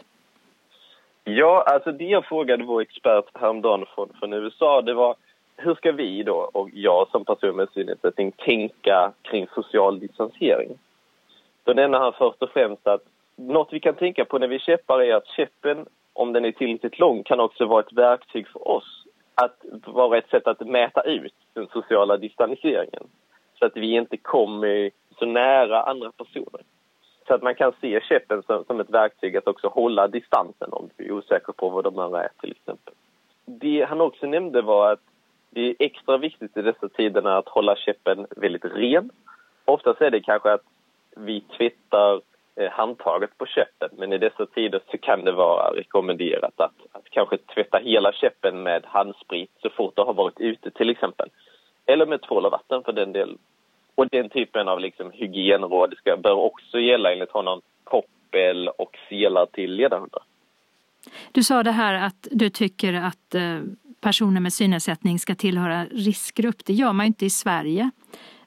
Ja, alltså det jag frågade vår expert häromdagen från, från USA, det var hur ska vi då, och jag som person med synnedsättning, tänka kring social distansering? Då nämner han först och främst att något vi kan tänka på när vi käppar är att käppen, om den är tillräckligt lång, kan också vara ett verktyg för oss. Att vara ett sätt att mäta ut den sociala distanseringen. Så att vi inte kommer så nära andra personer. Så att man kan se käppen som, som ett verktyg att också hålla distansen om du är osäker på vad de andra är till exempel. Det han också nämnde var att det är extra viktigt i dessa tiderna att hålla käppen väldigt ren. Oftast är det kanske att vi tvättar eh, handtaget på käppen men i dessa tider så kan det vara rekommenderat att, att kanske tvätta hela käppen med handsprit så fort du har varit ute till exempel. Eller med tvål och vatten för den delen. Och den typen av liksom hygienråd ska, bör också gälla enligt honom koppel och selar till ledarhundar. Du sa det här att du tycker att eh, personer med synnedsättning ska tillhöra riskgrupp. Det gör man ju inte i Sverige.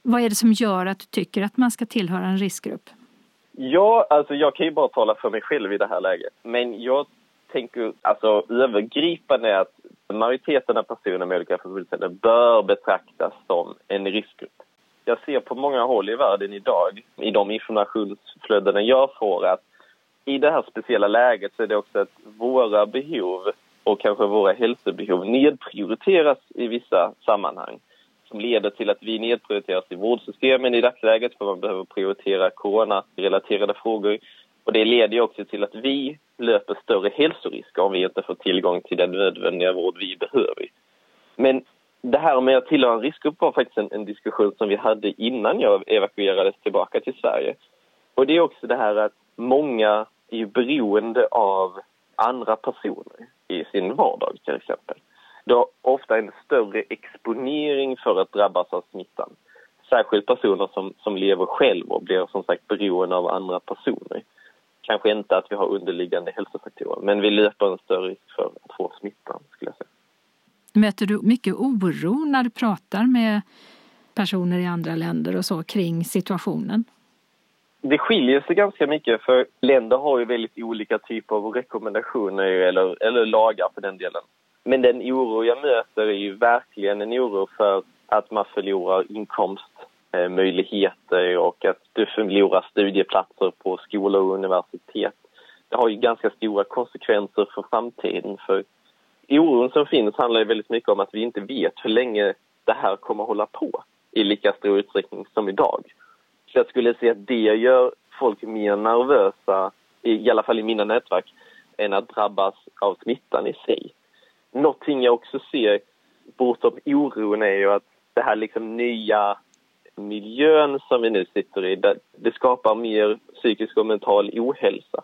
Vad är det som gör att du tycker att man ska tillhöra en riskgrupp? Ja, alltså jag kan ju bara tala för mig själv i det här läget. Men jag tänker alltså övergripande att majoriteten av personer med olika funktionshinder bör betraktas som en riskgrupp. Jag ser på många håll i världen idag, i de informationsflöden jag får, att i det här speciella läget så är det också att våra behov och kanske våra hälsobehov nedprioriteras i vissa sammanhang som leder till att vi nedprioriteras i vårdsystemen i dagsläget för man behöver prioritera coronarelaterade frågor. Och det leder också till att vi löper större hälsorisker om vi inte får tillgång till den nödvändiga vård vi behöver. Men det här med att tillhöra en riskgrupp var faktiskt en, en, diskussion som vi hade innan jag evakuerades tillbaka till Sverige. Och det är också det här att många är beroende av andra personer i sin vardag till exempel. Du har ofta en större exponering för att drabbas av smittan. Särskilt personer som, som lever själv och blir som sagt beroende av andra personer. Kanske inte att vi har underliggande hälsofaktorer, men vi löper en större risk för att få smittan, skulle jag säga. Möter du mycket oro när du pratar med personer i andra länder och så kring situationen? Det skiljer sig ganska mycket för länder har ju väldigt olika typer av rekommendationer eller, eller lagar för den delen. Men den oro jag möter är ju verkligen en oro för att man förlorar inkomstmöjligheter och att du förlorar studieplatser på skolor och universitet. Det har ju ganska stora konsekvenser för framtiden. För oron som finns handlar ju väldigt mycket om att vi inte vet hur länge det här kommer att hålla på i lika stor utsträckning som idag. Jag skulle säga att det gör folk mer nervösa, i alla fall i mina nätverk, än att drabbas av smittan i sig. Någonting jag också ser bortom oron är ju att det här liksom nya miljön som vi nu sitter i, det, det skapar mer psykisk och mental ohälsa.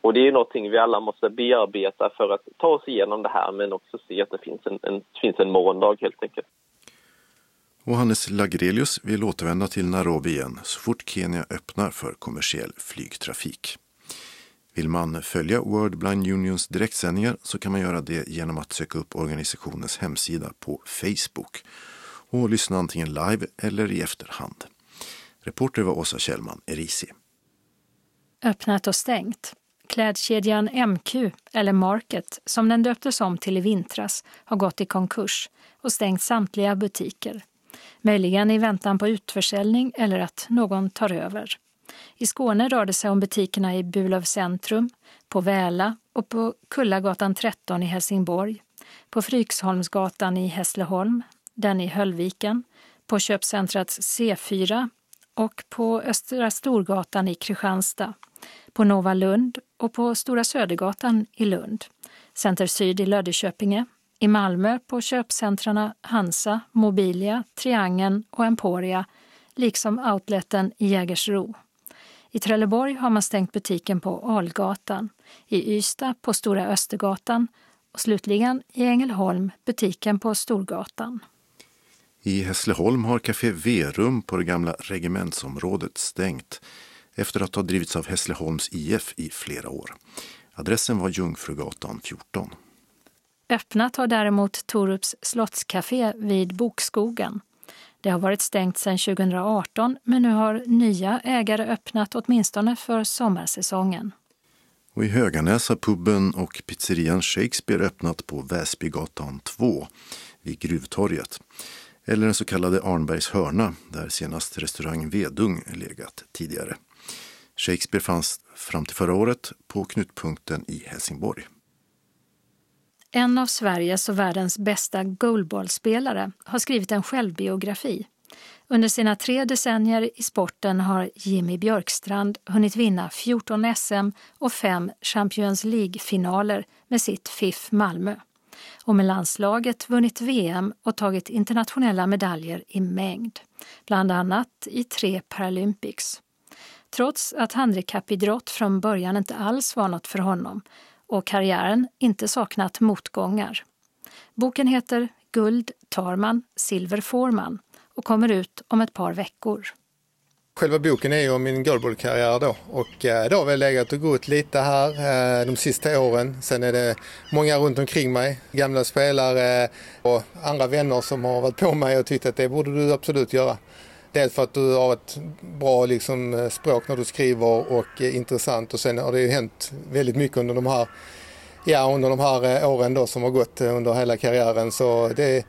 Och det är någonting vi alla måste bearbeta för att ta oss igenom det här men också se att det finns en, en, finns en morgondag helt enkelt. Och Hannes Lagrelius vill återvända till Nairobi igen så fort Kenya öppnar för kommersiell flygtrafik. Vill man följa World Blind Unions direktsändningar så kan man göra det genom att söka upp organisationens hemsida på Facebook och lyssna antingen live eller i efterhand. Reporter var Åsa Kjellman, Erisi. Öppnat och stängt. Klädkedjan MQ, eller Market, som den döptes om till i vintras, har gått i konkurs och stängt samtliga butiker. Möjligen i väntan på utförsäljning eller att någon tar över. I Skåne rör det sig om butikerna i Burlöv centrum, på Väla och på Kullagatan 13 i Helsingborg, på Fryksholmsgatan i Hässleholm, den i Höllviken, på köpcentrat C4 och på Östra Storgatan i Kristianstad, på Nova Lund och på Stora Södergatan i Lund, Center Syd i Löddeköpinge, i Malmö på köpcentrarna Hansa, Mobilia, Triangeln och Emporia, liksom outleten i Jägersro. I Trelleborg har man stängt butiken på Algatan, i Ystad på Stora Östergatan och slutligen i Ängelholm butiken på Storgatan. I Hässleholm har Café Verum på det gamla regementsområdet stängt efter att ha drivits av Hässleholms IF i flera år. Adressen var Jungfrugatan 14. Öppnat har däremot Torups slottscafé vid Bokskogen. Det har varit stängt sedan 2018 men nu har nya ägare öppnat åtminstone för sommarsäsongen. Och I Höganäs har puben och pizzerian Shakespeare öppnat på Väsbygatan 2 vid Gruvtorget. Eller den så kallade Arnbergs hörna där senast restaurang Vedung legat tidigare. Shakespeare fanns fram till förra året på knutpunkten i Helsingborg. En av Sveriges och världens bästa goalballspelare har skrivit en självbiografi. Under sina tre decennier i sporten har Jimmy Björkstrand hunnit vinna 14 SM och fem Champions League-finaler med sitt FIF Malmö. Och med landslaget vunnit VM och tagit internationella medaljer i mängd, bland annat i tre Paralympics. Trots att handikappidrott från början inte alls var något för honom och karriären inte saknat motgångar. Boken heter Guld tar man, silver får man och kommer ut om ett par veckor. Själva boken är ju om min goalballkarriär då och eh, det har väl legat och gått lite här eh, de sista åren. Sen är det många runt omkring mig, gamla spelare och andra vänner som har varit på mig och tyckt att det borde du absolut göra. Dels för att du har ett bra liksom, språk när du skriver och är intressant och sen har det ju hänt väldigt mycket under de här, ja, under de här eh, åren då som har gått under hela karriären. Så det,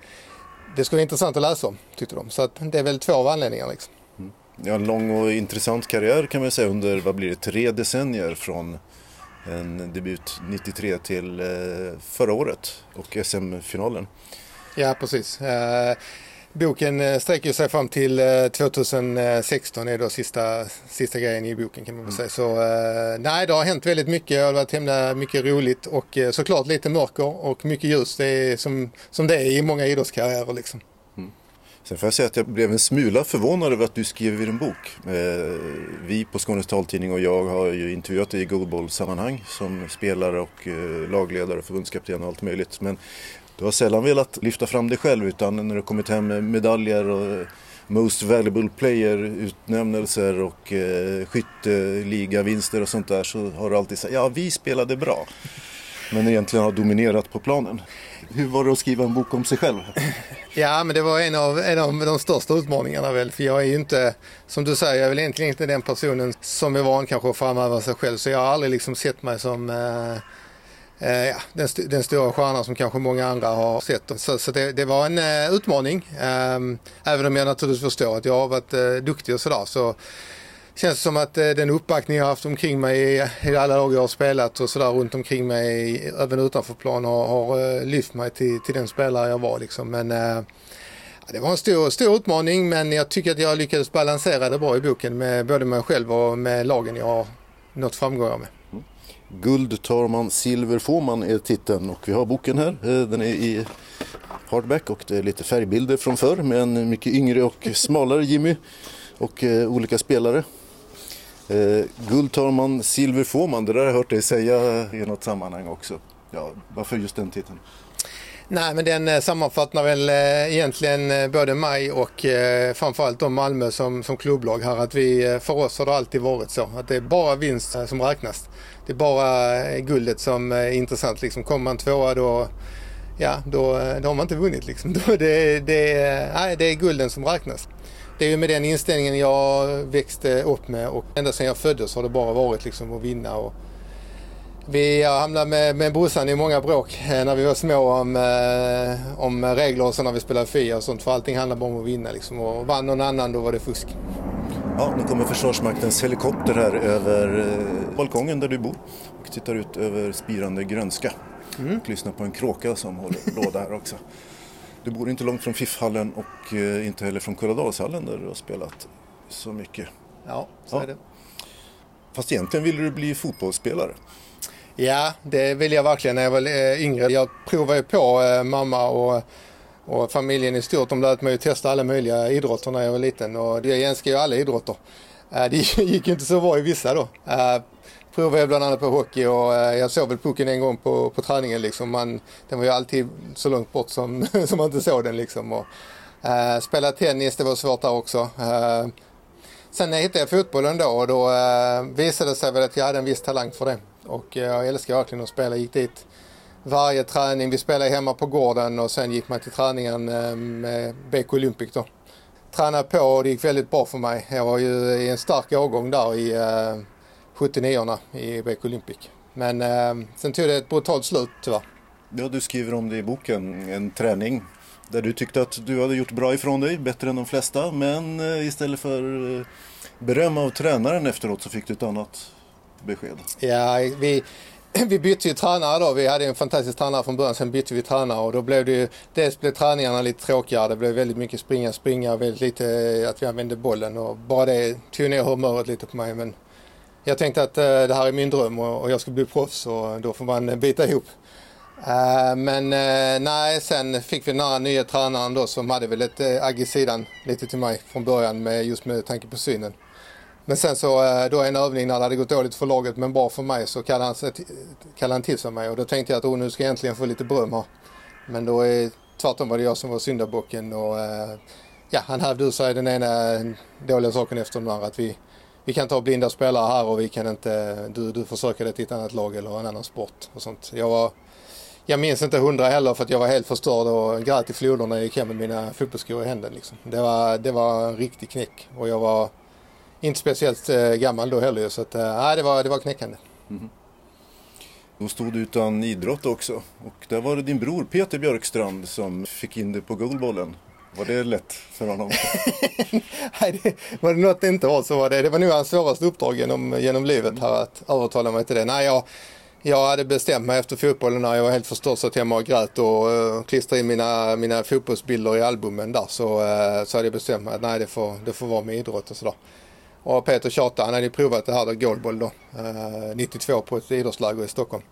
det skulle vara intressant att läsa om tyckte de. Så att det är väl två av anledningarna. Liksom. Mm. Ja, en lång och intressant karriär kan man säga under, vad blir det, tre decennier från en debut 93 till eh, förra året och SM-finalen. Ja, precis. Boken eh, sträcker sig fram till 2016 eh, är då sista, sista grejen i boken kan man väl säga. Så eh, nej, det har hänt väldigt mycket. Det har varit himla mycket roligt och såklart lite mörker och mycket ljus. Det är som, som det är i många idrottskarriärer liksom. Mm. Sen får jag säga att jag blev en smula förvånad över att du skriver en bok. Vi på Skånes taltidning och jag har ju intervjuat dig i goalball-sammanhang som spelare och lagledare, förbundskapten och allt möjligt. Men du har sällan velat lyfta fram dig själv utan när du kommit hem med medaljer och eh, Most Valuable Player-utnämnelser och eh, skytteligavinster och sånt där så har du alltid sagt ja vi spelade bra. Men egentligen har dominerat på planen. Hur var det att skriva en bok om sig själv? Ja, men det var en av, en av de största utmaningarna väl. För jag är ju inte, som du säger, jag är väl egentligen inte den personen som är van kanske att framhäva sig själv. Så jag har aldrig liksom sett mig som eh, eh, Eh, ja, den, st den stora stjärnan som kanske många andra har sett. Så, så det, det, var en eh, utmaning. Eh, även om jag naturligtvis förstår att jag har varit eh, duktig och sådär. Så känns det som att eh, den uppbackning jag har haft omkring mig i, i alla lag jag har spelat och sådär runt omkring mig även utanför plan har, har eh, lyft mig till, till den spelare jag var liksom. Men eh, det var en stor, stor utmaning men jag tycker att jag lyckades balansera det bra i boken med både mig själv och med lagen jag har nått framgångar med. Guld tar man, silver får man är titeln och vi har boken här. Eh, Den är i hardback och det är lite färgbilder från förr med en mycket yngre och smalare Jimmy och eh, olika spelare. Eh, guld tar man, silver får man. Det där har jag hört dig säga i något sammanhang också. Ja, varför just den titeln? Nej, men den sammanfattar väl egentligen både mig och framförallt de Malmö som, som klubblag här. Att vi, för oss har det alltid varit så att det är bara vinst som räknas. Det är bara eh, guldet som eh, är intressant. Liksom. Kommer man tvåa då, ja, då, eh, då har man inte vunnit. Liksom. Då det, det, nej, det är gulden som räknas. Det är ju med den inställningen jag växte upp med och ända sedan jag föddes har det bara varit liksom att vinna. Och, vi hamnade med, med brorsan i många bråk när vi var små om, om regler och så när vi spelade Fia och sånt. För allting handlar bara om att vinna liksom. Och vann någon annan då var det fusk. Ja, nu kommer Försvarsmaktens helikopter här över eh, balkongen där du bor och tittar ut över spirande grönska. Mm. Och lyssnar på en kråka som håller låda här också. Du bor inte långt från Fiffhallen och eh, inte heller från Kulladalshallen där du har spelat så mycket. Ja, så är det. Fast egentligen ville du bli fotbollsspelare. Ja, det vill jag verkligen när jag var eh, yngre. Jag provade ju på mamma och, och familjen i stort. De lät mig ju testa alla möjliga idrotter när jag var liten och jag älskar ju alla idrotter. Äh, det gick ju inte så bra i vissa då. Äh, provade jag bland annat på hockey och äh, jag såg väl pucken en gång på, på träningen liksom. Man, den var ju alltid så långt bort som, som man inte såg den liksom. Och, äh, spela tennis, det var svårt där också. Äh, Sen hittade jag fotbollen då och då äh, visade det sig väl att jag hade en viss talang för det. Och jag älskar verkligen att spela. gick dit varje träning. Vi spelade hemma på gården och sen gick man till träningen eh, med BK Olympic då. Tränade på och det gick väldigt bra för mig. Jag var ju i en stark årgång där i eh, 79orna i BK Olympic. Men eh, sen tog det ett brutalt slut tyvärr. Ja, du skriver om det i boken, en träning där du tyckte att du hade gjort bra ifrån dig, bättre än de flesta. Men eh, istället för eh, beröm av tränaren efteråt så fick du ett annat besked. Ja, vi, vi bytte ju tränare då. Vi hade en fantastisk tränare från början, sen bytte vi tränare och då blev det ju, dels blev träningarna lite tråkigare. Det blev väldigt mycket springa, springa, väldigt lite eh, att vi använde bollen och bara det tog ner humöret lite på mig. Men jag tänkte att eh, det här är min dröm och, och jag ska bli proffs och då får man bita ihop. Eh, men nej, sen fick vi den här nya tränaren då som hade väl ett äh, agg i sidan lite till mig från början med, just med tanke på synen. Men sen så eh, då en övning när det hade gått dåligt för laget men bra för mig så kallade han, sig till- kallade han till sig mig och då tänkte jag att oh, nu ska jag äntligen få lite beröm här. Men då är tvärtom var det jag som var syndabocken och eh, ja, han hävde ur sig den ena dåliga saken efter den andra. Att vi, vi kan ta blinda spelare här och vi kan inte, du, du försöker det dig till ett annat lag eller en annan sport och sånt. Jag var jag minns inte hundra heller för att jag var helt förstörd och grät i floderna när jag gick hem med mina fotbollsskor i händerna. Liksom. Det, var, det var en riktig knäck och jag var inte speciellt eh, gammal då heller så att, eh, det, var, det var knäckande. Då stod du utan idrott också och där var det din bror Peter Björkstrand som fick in dig på goalbollen. Var det lätt för honom? Nej, det, var det något det inte var så var det, det var nog hans svåraste uppdrag genom, genom livet här att övertala mig till det. Nej, jag, jag hade bestämt mig efter fotbollen när jag var helt förstörd så att hemma och grät och uh, klistrade in mina, mina fotbollsbilder i albumen där så, uh, så hade jag bestämt mig att nej det får, det får vara med idrott och sådär. Och Peter tjatade, han hade ju provat det här då, goalball då, eh, 92 på ett idrottsläger i Stockholm.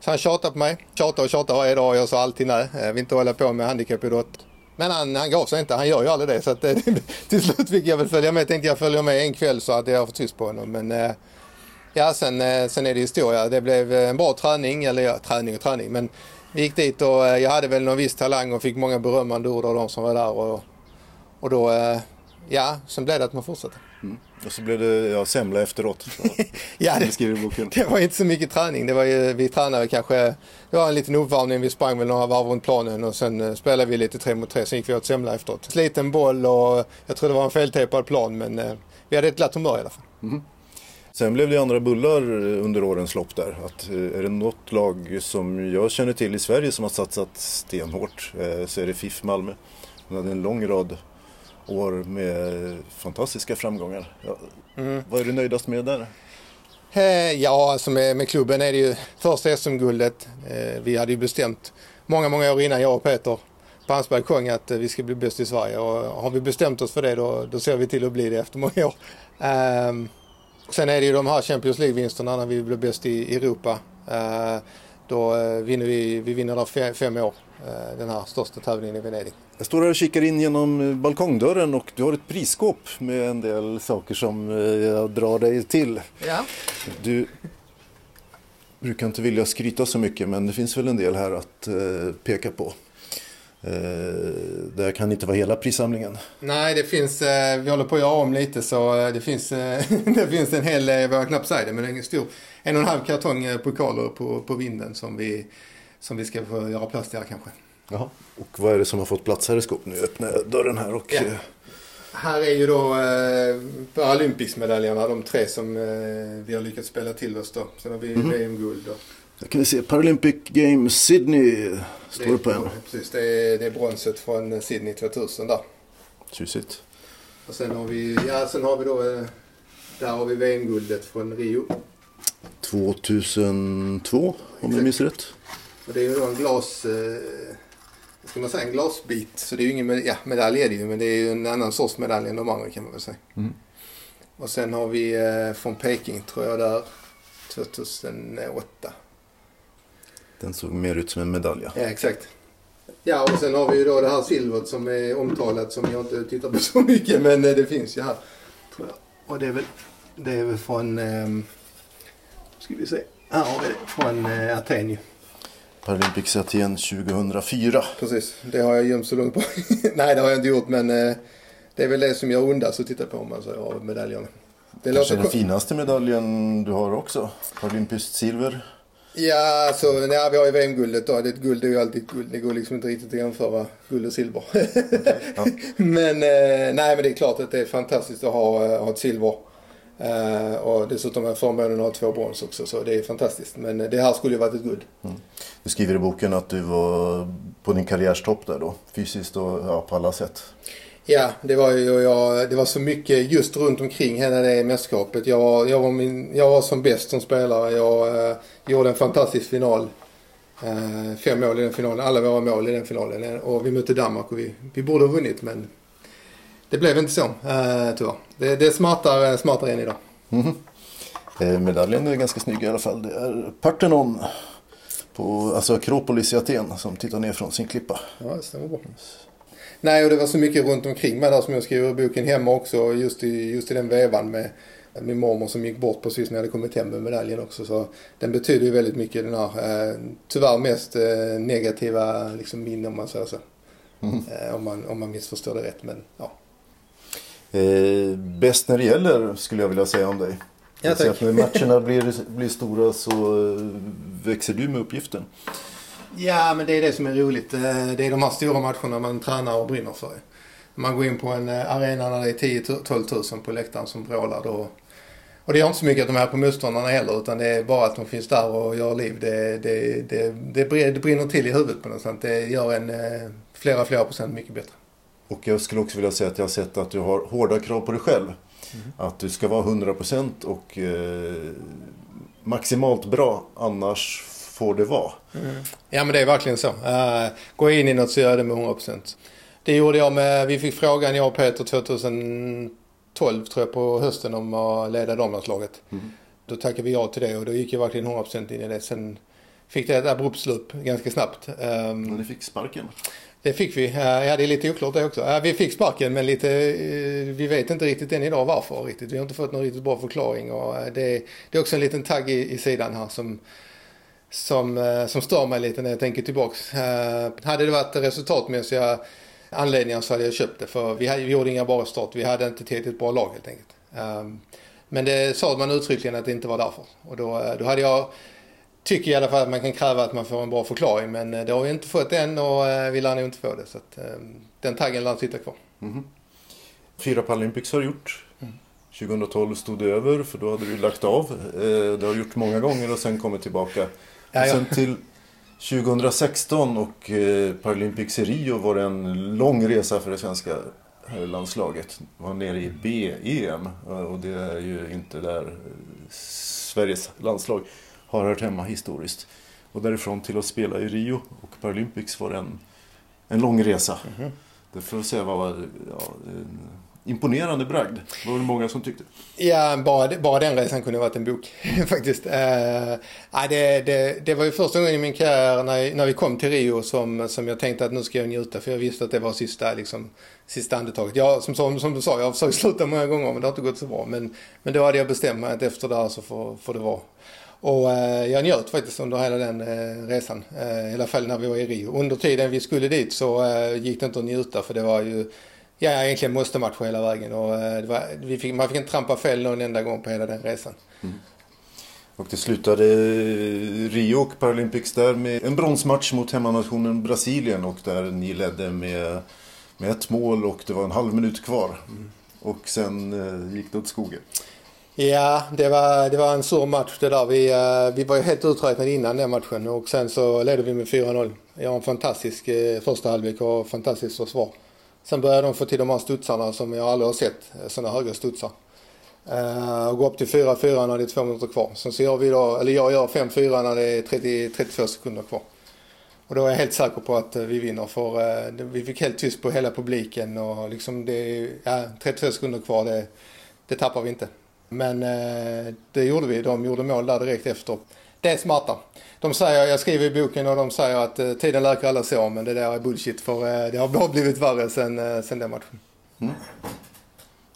Så han tjatade på mig, tjatade och tjatade varje dag och jag sa alltid nej, eh, jag vill inte hålla på med handikappidrott. Men han, han gav sig inte, han gör ju aldrig det. Så att, eh, till slut fick jag väl följa med. Tänkte jag följa med en kväll så att jag fått tyst på honom. Men eh, ja, sen, eh, sen är det historia. Det blev eh, en bra träning, eller ja, träning och träning. Men vi gick dit och eh, jag hade väl någon viss talang och fick många berömmande ord av de som var där. Och, och då, eh, ja, sen blev det att man fortsatte. Och så blev det ja, semla efteråt. Ja, det-. Det var inte så mycket träning. Det var ju, vi tränade kanske, det var en liten uppvärmning. Vi sprang väl några varv runt planen och sen eh, spelade vi lite tre mot tre. Sen gick vi åt semla efteråt. Sliten boll och jag tror det var en feltejpad plan men eh, vi hade ett glatt humör i alla fall. Sen blev det andra bullar under årens lopp där. Att, eh, är det något lag som jag känner till i Sverige som har satsat stenhårt eh, så är det FIF Malmö. De hade en lång rad år med fantastiska framgångar. Ja, Mm. Vad är du nöjdast med där? Eh, Ja, alltså med, med klubben är det ju första SM-guldet. Eh, vi hade ju bestämt många, många år innan jag och Peter på hans balkong att eh, vi ska bli bäst i Sverige. Och har vi bestämt oss för det då, då ser vi till att bli det efter många år. Ehm, Sen är det ju de här Champions League-vinsterna när vi blev bäst i Europa. Eh, då eh, vinner vi, vi vinner där fem, fem år, den här största tävlingen i Venedig. Jag står här och kikar in genom balkongdörren och du har ett prisskåp med en del saker som jag drar dig till. Ja. Du brukar inte vilja skryta så mycket men det finns väl en del här att peka på. Det kan inte vara hela prissamlingen. Nej, det finns, vi håller på att göra om lite så det finns, det finns en hel, jag vågar knappt säga det, men en stor, en och en halv kartong pokaler på, på vinden som vi, som vi ska få göra plats till här kanske. Jaha. Och vad är det som har fått plats här i skåpet? Nu öppnar jag dörren här och... Ja. Här är ju då eh, Paralympics-medaljerna, de tre som eh, vi har lyckats spela till oss då. Sen har vi mm. VM-guld och där kan vi se Paralympic Games Sydney. Står det på en. Precis, det är, det är bronset från Sydney 2000 där. Tjusigt. Och sen har vi, ja sen har vi då, eh, där har vi VM-guldet från Rio. 2002 om jag minns rätt. Och det är ju då en glas, eh, ska man säga en glasbit. Så det är ju ingen med, ja, medalj är det ju men det är ju en annan sorts medalj än de andra kan man väl säga. Mm. Och sen har vi eh, från Peking tror jag där 2008. Den såg mer ut som en medalj. Ja, exakt. Ja, och sen har vi ju då det här silvret som är omtalat som jag inte tittar på så mycket. Men eh, det finns ju här. Tror jag. Och det är väl, det är väl från, eh, ska vi se, här har vi det, från eh, Aten ju. Paralympics Aten 2004. Precis, det har jag gömt så långt på. Nej, det har jag inte gjort men eh, det är väl det som jag undras att titta på om man säger av medaljerna. Det Kanske den finaste medaljen du har också? Paralympiskt silver? Ja, alltså, nej, vi har ju VM-guldet då. Ett guld är ju alltid guld. Det går liksom inte riktigt att jämföra guld och silver. Okay, ja. men eh, nej, men det är klart att det är fantastiskt att ha, eh, ha ett silver. Uh, och dessutom har jag förmånen att ha två brons också så det är fantastiskt. Men det här skulle ju varit ett guld. Mm. Du skriver i boken att du var på din karriärstopp där då. Fysiskt och ja, på alla sätt. Ja, det var ju jag, det var så mycket just runt omkring hela det mästerskapet. Jag var, jag var, min, jag var som bäst som spelare. Jag uh, gjorde en fantastisk final. Uh, fem mål i den finalen, alla våra mål i den finalen. Och vi mötte Danmark och vi, vi borde ha vunnit men det blev inte så uh, tyvärr. Det, det är smartare, smartare än idag. Mm -hmm. medaljen är ganska snygg i alla fall. Det är Parthenon. På, alltså Akropolis i Aten som tittar ner från sin klippa. Ja, det stämmer bra. Nej, och det var så mycket runt omkring mig där som jag skriver i boken hemma också. Just i, just i den vevan med min mormor som gick bort precis när jag hade kommit hem med medaljen också. Så den betyder ju väldigt mycket den här, eh, tyvärr mest eh, negativa liksom, minnen om man säger så. Mm. Eh, om, man, om man missförstår det rätt. Men, ja. Eh, bäst när det gäller skulle jag vilja säga om dig. Ja, tack. Att när matcherna blir, blir stora så eh, växer du med uppgiften. Ja, men det är det som är roligt. Eh, det är de här stora matcherna man tränar och brinner för. Man går in på en eh, arena när det är 10-12 000 på läktaren som vrålar då. Och det gör inte så mycket att de är på motståndarna heller utan det är bara att de finns där och gör liv. Det, det, det, det brinner till i huvudet på något sätt. Det gör en flera, flera procent mycket bättre. Och jag skulle också vilja säga att jag har sett att du har hårda krav på dig själv. Mm. Att du ska vara 100% och eh, maximalt bra, annars får det vara. Mm. Ja men det är verkligen så. Uh, gå in i något så gör det med 100%. Det gjorde jag med, vi fick frågan jag och Peter 2012 tror jag på hösten om att leda damlandslaget. Mm. Då tackade vi ja till det och då gick jag verkligen 100% in i det. Sen fick det ett abrupt slut ganska snabbt. Um, men du fick sparken? Det fick vi. Ja, det är lite oklart det också. Ja, Vi fick sparken men lite, eh, vi vet inte riktigt än idag varför riktigt. Vi har inte fått någon riktigt bra förklaring och eh, det, det är också en liten tagg i, i sidan här som, som, eh, som stör mig lite när jag tänker tillbaks. Hade det varit resultatmässiga anledningar så hade jag köpt det för vi, hade, vi gjorde inga bra start. Vi hade inte tillräckligt bra lag helt enkelt. Ehm, men det sa man uttryckligen att det inte var därför. Och då, då hade jag tycker i alla fall att man kan kräva att man får en bra förklaring. Men eh, det har vi inte fått än och eh, vi lär nog inte få det. Så att, eh, den taggen lär sitta kvar. Mm. Fyra Paralympics har du gjort. Mm. 2012 stod det över för då hade du lagt av. Det har du gjort många gånger och sen kommit tillbaka. Ja. Sen till 2016 och Paralympics i Rio var det en lång resa för det svenska landslaget. var nere i B-EM och det är ju inte där Sveriges landslag har hört hemma historiskt. Och därifrån till att spela i Rio och Paralympics var en, en lång resa. Mm -hmm. Det får jag säga var ja, imponerande bragd. Det var det många som tyckte. Ja, bara, bara den resan kunde varit en bok faktiskt. Uh, det, det, det var ju första gången i min karriär när, när vi kom till Rio som, som jag tänkte att nu ska jag njuta för jag visste att det var sista, liksom, sista andetaget. Jag, som, som, som du sa, jag har försökt sluta många gånger men det har inte gått så bra. Men, men då hade jag bestämt mig att efter det här så får, får det vara. Och eh, jag njöt faktiskt under hela den eh, resan. Eh, I alla fall när vi var i Rio. Under tiden vi skulle dit så eh, gick det inte att njuta för det var ju ja, egentligen måste matcha hela vägen. Och, eh, var, vi fick, man fick inte trampa fel någon enda gång på hela den resan. Mm. Och det slutade Rio och Paralympics där med en bronsmatch mot hemmanationen Brasilien och där ni ledde med, med ett mål och det var en halv minut kvar. Mm. Och sen eh, gick det åt skogen. Ja, det var, det var en sur match det där. Vi, uh, vi var ju helt uträknade innan den matchen och sen så ledde vi med 4-0. Jag har en fantastisk uh, första halvlek och fantastiskt försvar. Sen började de få till de här studsarna som jag aldrig har sett, eh, sådana höga studsar. Uh, och gå upp till 4-4 när det är två minuter kvar. Sen så gör vi då, eller jag gör 5-4 när det är 30, 32 sekunder kvar. Och då är jag helt säker på att vi vinner för uh, vi fick helt tyst på hela publiken och liksom det, ja, 32 sekunder kvar det, det tappar vi inte. Men uh, det gjorde vi, de gjorde mål där direkt efter. Det är smarta. De säger, jag skriver i boken och de säger att eh, tiden läker alla sår men det där är bullshit för eh, det har bara blivit värre sen, eh, sen den matchen. Mm.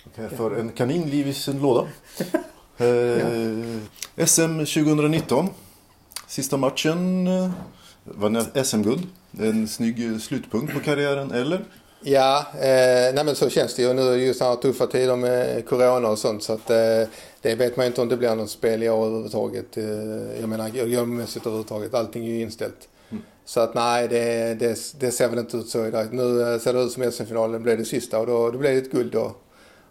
Okay, för en kanin liv i sin låda. eh, SM 2019. Sista matchen eh, var SM-guld. En snygg slutpunkt på karriären, eller? Ja, eh, nej men så känns det ju nu just här tuffa tider med corona och sånt så att eh, det vet man inte om det blir något spel i år överhuvudtaget. Eh, jag menar grundmässigt överhuvudtaget, allting är ju inställt. Mm. Så att nej, det, det, det, ser väl inte ut så idag. Nu eh, ser det ut som SM-finalen blev det sista och då, då blev det ett guld då.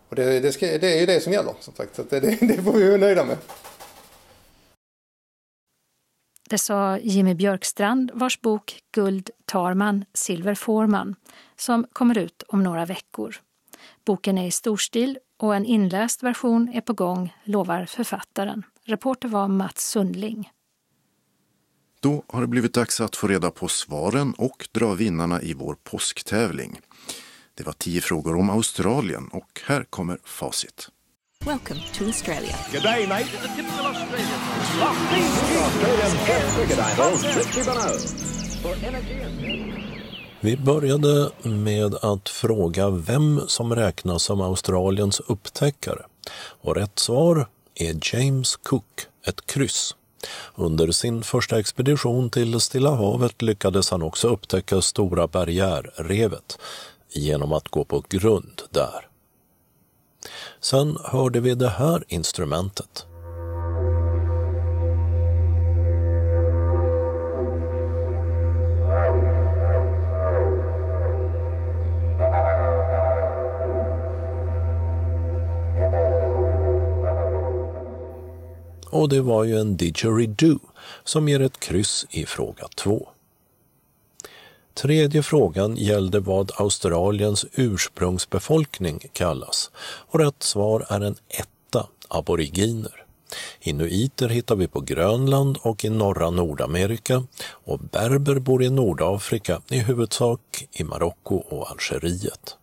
Och det, det, ska, det är ju det som gäller som sagt, så det, det får vi vara nöjda med. Det sa Jimmy Björkstrand vars bok Guld tar man, silver får man som kommer ut om några veckor. Boken är i storstil och en inläst version är på gång, lovar författaren. Reporter var Mats Sundling. Då har det blivit dags att få reda på svaren och dra vinnarna i vår påsktävling. Det var tio frågor om Australien och här kommer facit. Welcome to Australia. Good day, mate. A typical Australian. Australian cricket idol, Richie Benaud. For energy and... Vi började med att fråga vem som räknas som Australiens upptäckare. Och rätt svar är James Cook, ett kryss. Under sin första expedition till Stilla havet lyckades han också upptäcka Stora barriärrevet genom att gå på grund där. Sen hörde vi det här instrumentet. Och det var ju en didgeridoo som ger ett kryss i fråga 2. Tredje frågan gällde vad Australiens ursprungsbefolkning kallas och rätt svar är en etta, aboriginer. Inuiter hittar vi på Grönland och i norra Nordamerika och berber bor i Nordafrika, i huvudsak i Marocko och Algeriet.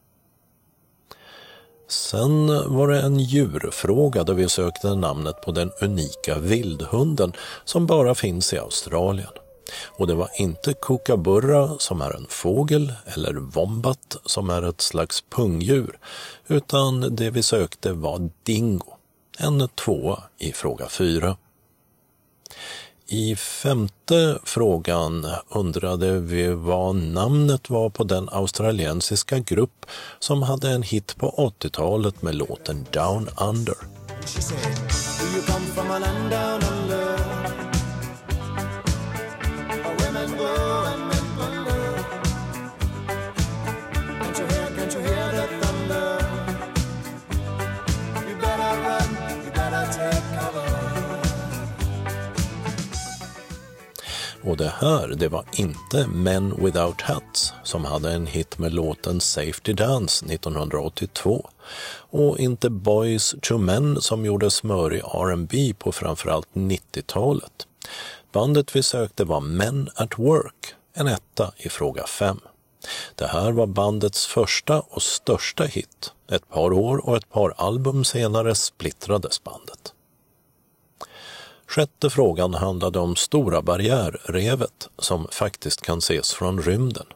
Sen var det en djurfråga där vi sökte namnet på den unika vildhunden som bara finns i Australien. Och det var inte kookaburra som är en fågel eller wombat som är ett slags pungdjur utan det vi sökte var dingo, en tvåa i fråga fyra. I femte frågan undrade vi vad namnet var på den australiensiska grupp som hade en hit på 80-talet med låten Down Under. Och det här, det var inte Men Without Hats som hade en hit med låten Safety Dance 1982 och inte Boys to Men som gjorde smörig R&B på framförallt 90-talet. Bandet vi sökte var Men at Work, en etta i fråga 5. Det här var bandets första och största hit. Ett par år och ett par album senare splittrades bandet. Sjätte frågan handlade om Stora barriärrevet som faktiskt kan ses från rymden.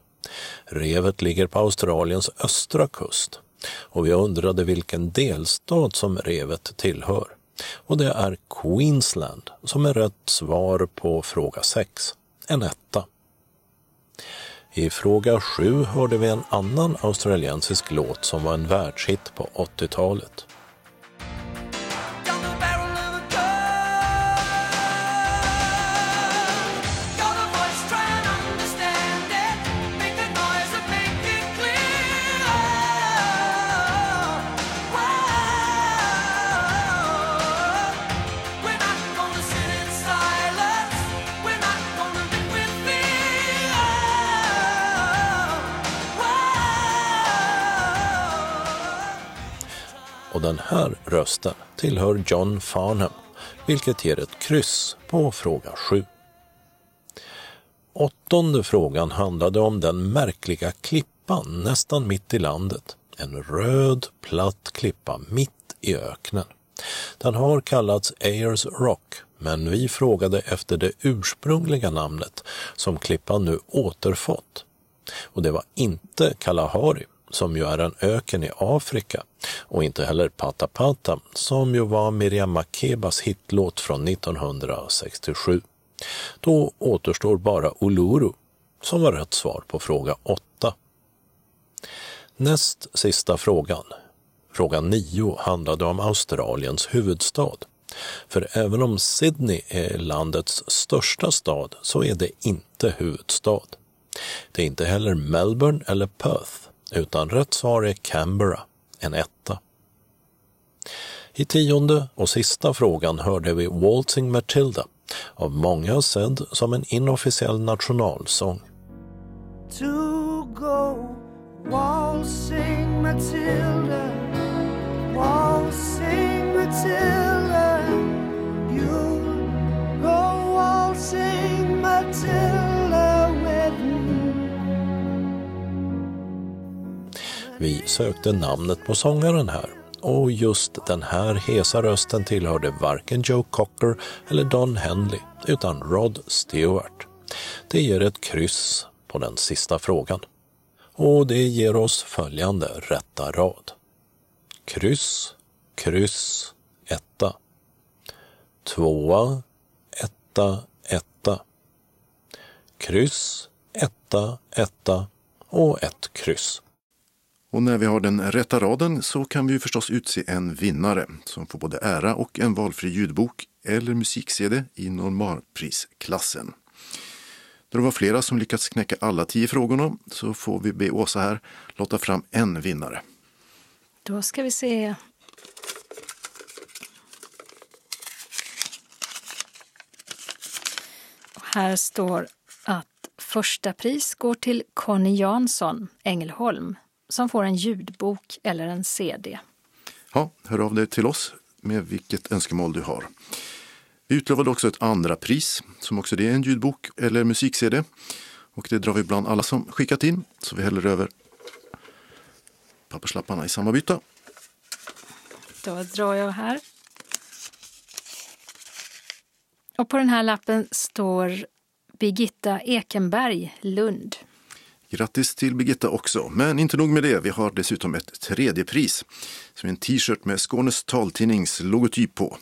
Revet ligger på Australiens östra kust och vi undrade vilken delstat som revet tillhör. Och det är Queensland som är rätt svar på fråga 6, en etta. I fråga 7 hörde vi en annan australiensisk låt som var en världshit på 80-talet. Och den här rösten tillhör John Farnham, vilket ger ett kryss på fråga 7. Åttonde frågan handlade om den märkliga klippan nästan mitt i landet. En röd platt klippa mitt i öknen. Den har kallats Ayers Rock, men vi frågade efter det ursprungliga namnet som klippan nu återfått. Och det var inte Kalahari som ju är en öken i Afrika och inte heller Pata Pata som ju var Miriam Makebas hitlåt från 1967. Då återstår bara Uluru som var rätt svar på fråga 8. Näst sista frågan, fråga 9, handlade om Australiens huvudstad. För även om Sydney är landets största stad så är det inte huvudstad. Det är inte heller Melbourne eller Perth utan rätt svar är Canberra, en etta. I tionde och sista frågan hörde vi Waltzing Matilda, av många sedd som en inofficiell nationalsång. To go waltzing Matilda Waltzing Matilda You go waltzing Matilda Vi sökte namnet på sångaren här och just den här hesa rösten tillhörde varken Joe Cocker eller Don Henley utan Rod Stewart. Det ger ett kryss på den sista frågan. Och det ger oss följande rätta rad. Kryss, kryss, etta. Tvåa, etta, etta. Kryss, etta, etta och ett kryss. Och när vi har den rätta raden så kan vi förstås utse en vinnare som får både ära och en valfri ljudbok eller musik-CD i normalprisklassen. Då det var flera som lyckats knäcka alla tio frågorna så får vi be Åsa här låta fram en vinnare. Då ska vi se. Här står att första pris går till Conny Jansson, Ängelholm, som får en ljudbok eller en CD. Ja, hör av dig till oss med vilket önskemål du har. Vi utlovade också ett andra pris som också det är en ljudbok eller musik-CD. Och det drar vi bland alla som skickat in, så vi häller över papperslapparna i samma byta. Då drar jag här. Och på den här lappen står Birgitta Ekenberg, Lund. Grattis till Birgitta också. Men inte nog med det, vi har dessutom ett tredje pris. Som är en t-shirt med Skånes taltidnings logotyp på.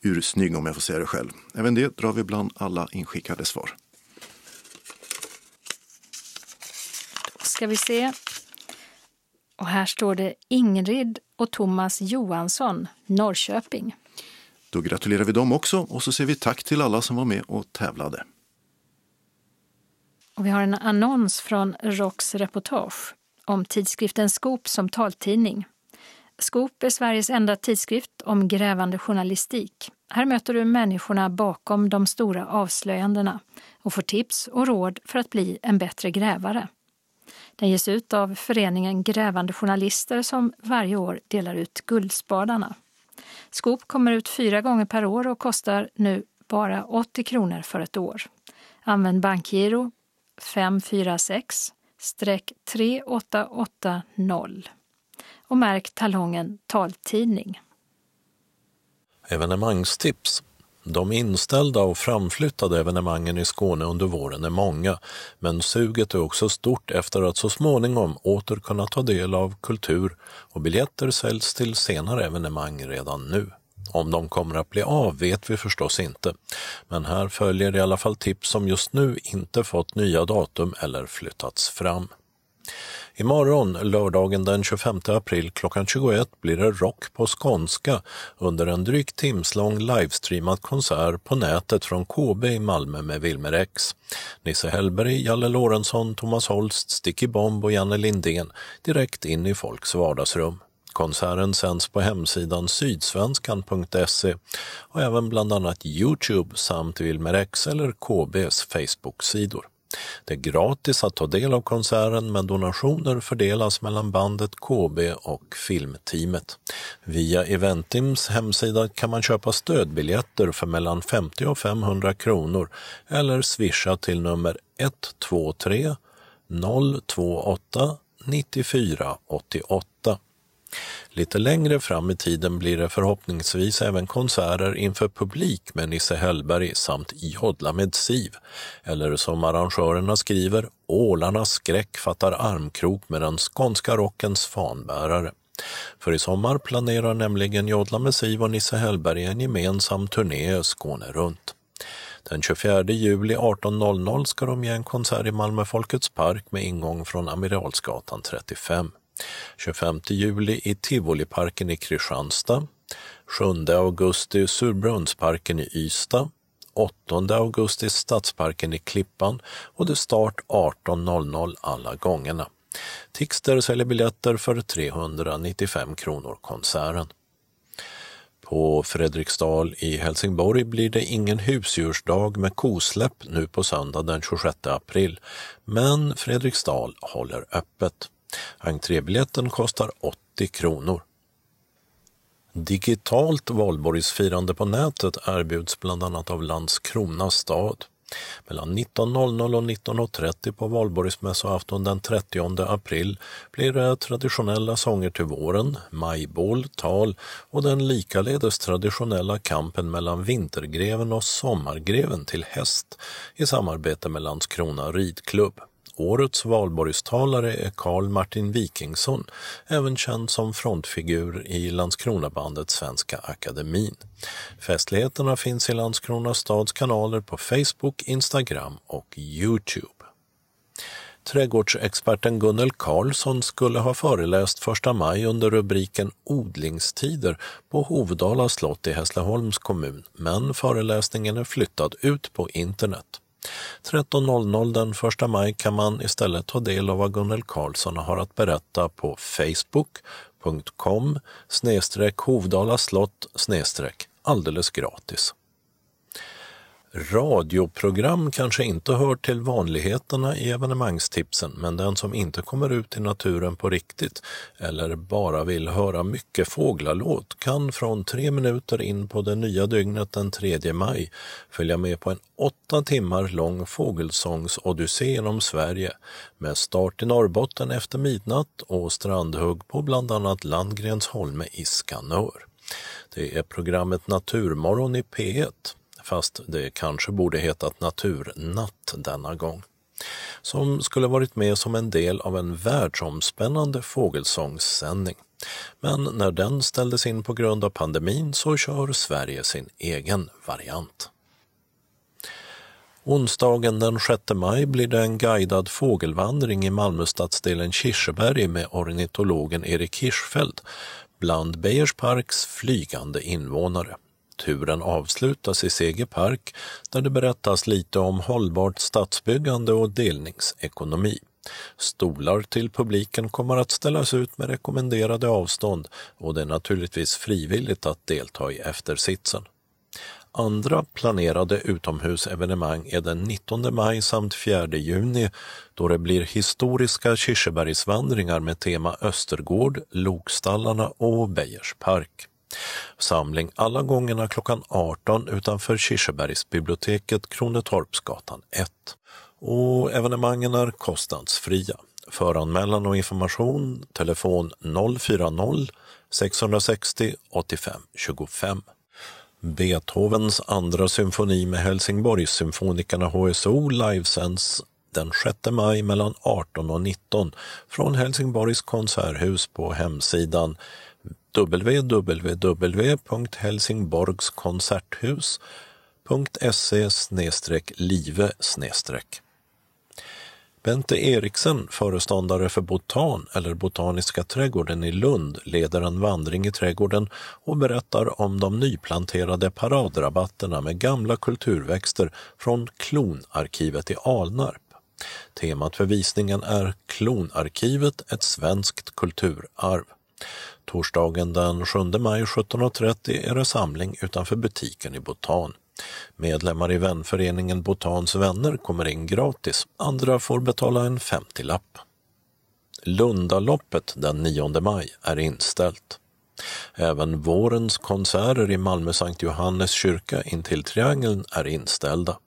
Ursnygg om jag får säga det själv. Även det drar vi bland alla inskickade svar. Då ska vi se. Och här står det Ingrid och Thomas Johansson, Norrköping. Då gratulerar vi dem också och så säger vi tack till alla som var med och tävlade. Och vi har en annons från Rocks reportage om tidskriften Skop som taltidning. Skop är Sveriges enda tidskrift om grävande journalistik. Här möter du människorna bakom de stora avslöjandena och får tips och råd för att bli en bättre grävare. Den ges ut av föreningen Grävande journalister som varje år delar ut Guldspadarna. Skop kommer ut fyra gånger per år och kostar nu bara 80 kronor för ett år. Använd bankgiro 546 3880 och märk talongen taltidning. Evenemangstips de inställda och framflyttade evenemangen i Skåne under våren är många, men suget är också stort efter att så småningom åter kunna ta del av kultur och biljetter säljs till senare evenemang redan nu. Om de kommer att bli av vet vi förstås inte, men här följer i alla fall tips som just nu inte fått nya datum eller flyttats fram. Imorgon, lördagen den 25 april klockan 21 blir det rock på skånska under en drygt timslång livestreamad konsert på nätet från KB i Malmö med Wilmer X. Nisse Hellberg, Jalle Lorentzon, Thomas Holst, Sticky Bomb och Janne Lindén direkt in i folks vardagsrum. Konserten sänds på hemsidan sydsvenskan.se och även bland annat Youtube samt Wilmer X eller KBs Facebook-sidor. Det är gratis att ta del av konserten men donationer fördelas mellan bandet KB och filmteamet. Via Eventims hemsida kan man köpa stödbiljetter för mellan 50 och 500 kronor eller swisha till nummer 123 028 94 88. Lite längre fram i tiden blir det förhoppningsvis även konserter inför publik med Nisse Hellberg samt Jodla med Siv. Eller som arrangörerna skriver, Ålarnas skräck fattar armkrok med den skånska rockens fanbärare. För i sommar planerar nämligen Jodla med Siv och Nisse Hellberg en gemensam turné Skåne runt. Den 24 juli 18.00 ska de ge en konsert i Malmö Folkets park med ingång från Amiralsgatan 35. 25 juli i Tivoliparken i Kristianstad, 7 augusti i Surbrunnsparken i Ystad, 8 augusti i Stadsparken i Klippan och det är start 18.00 alla gångerna. Tixter säljer biljetter för 395 kronor konserten. På Fredriksdal i Helsingborg blir det ingen husdjursdag med kosläpp nu på söndag den 26 april, men Fredriksdal håller öppet. Entrébiljetten kostar 80 kronor. Digitalt valborgsfirande på nätet erbjuds bland annat av Landskrona stad. Mellan 19.00 och 19.30 på valborgsmässoafton den 30 april blir det traditionella sånger till våren, majbål, tal och den likaledes traditionella kampen mellan vintergreven och sommargreven till häst i samarbete med Landskrona ridklubb. Årets valborgstalare är Carl Martin Wikingsson, även känd som frontfigur i Landskronabandet Svenska Akademin. Festligheterna finns i Landskrona stads kanaler på Facebook, Instagram och Youtube. Trädgårdsexperten Gunnel Karlsson skulle ha föreläst första maj under rubriken Odlingstider på Hovdala slott i Hässleholms kommun, men föreläsningen är flyttad ut på internet. 13.00 den 1 maj kan man istället ta del av vad Gunnel Karlsson har att berätta på facebook.com snedstreck Hovdala slott snedstreck alldeles gratis. Radioprogram kanske inte hör till vanligheterna i evenemangstipsen, men den som inte kommer ut i naturen på riktigt eller bara vill höra mycket fåglalåt kan från tre minuter in på det nya dygnet den 3 maj följa med på en åtta timmar lång fågelsångsodyssé genom Sverige med start i Norrbotten efter midnatt och strandhugg på bland annat Landgrensholme i Skanör. Det är programmet Naturmorgon i P1 fast det kanske borde hetat Naturnatt denna gång, som skulle varit med som en del av en världsomspännande fågelsångssändning. Men när den ställdes in på grund av pandemin så kör Sverige sin egen variant. Onsdagen den 6 maj blir det en guidad fågelvandring i Malmöstadsdelen Kirseberg med ornitologen Erik Hirschfeldt bland Beijersparks Parks flygande invånare. Turen avslutas i Segerpark där det berättas lite om hållbart stadsbyggande och delningsekonomi. Stolar till publiken kommer att ställas ut med rekommenderade avstånd och det är naturligtvis frivilligt att delta i eftersitsen. Andra planerade utomhusevenemang är den 19 maj samt 4 juni då det blir historiska Kirsebergsvandringar med tema Östergård, Lokstallarna och Beijers park. Samling alla gångerna klockan 18 utanför Kirsebergsbiblioteket Kronetorpsgatan 1. Och evenemangen är kostnadsfria. Föranmälan och information telefon 040-660 85 25. Beethovens andra symfoni med Helsingborgssymfonikerna HSO livesänds den 6 maj mellan 18 och 19 från Helsingborgs konserthus på hemsidan www.helsingborgskonserthus.se live Bente Eriksen, föreståndare för Botan eller Botaniska trädgården i Lund, leder en vandring i trädgården och berättar om de nyplanterade paradrabatterna med gamla kulturväxter från Klonarkivet i Alnarp. Temat för visningen är Klonarkivet, ett svenskt kulturarv. Torsdagen den 7 maj 17.30 är det samling utanför butiken i Botan. Medlemmar i vänföreningen Botans vänner kommer in gratis, andra får betala en 50-lapp. Lundaloppet den 9 maj är inställt. Även vårens konserter i Malmö Sankt Johannes kyrka intill Triangeln är inställda.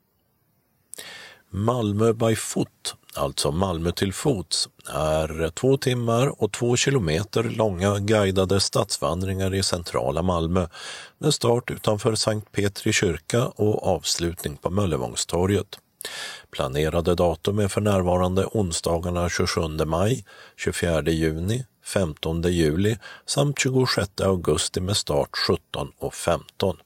Malmö by foot, alltså Malmö till fots, är två timmar och två kilometer långa guidade stadsvandringar i centrala Malmö med start utanför Sankt Petri kyrka och avslutning på Möllevångstorget. Planerade datum är för närvarande onsdagarna 27 maj, 24 juni, 15 juli samt 26 augusti med start 17 och 15.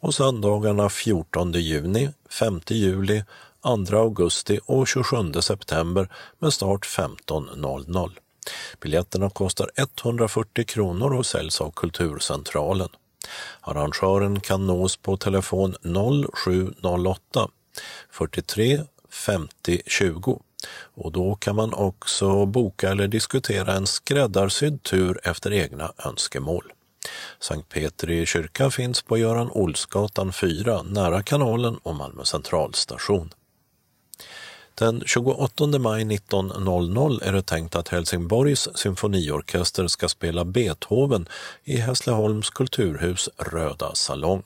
Och söndagarna 14 juni, 5 juli, 2 augusti och 27 september med start 15.00. Biljetterna kostar 140 kronor och säljs av Kulturcentralen. Arrangören kan nås på telefon 0708 43 50 20 och då kan man också boka eller diskutera en skräddarsydd tur efter egna önskemål. Sankt Petri kyrka finns på Göran Olsgatan 4 nära kanalen och Malmö centralstation. Den 28 maj 19.00 är det tänkt att Helsingborgs symfoniorkester ska spela Beethoven i Hässleholms kulturhus Röda salong.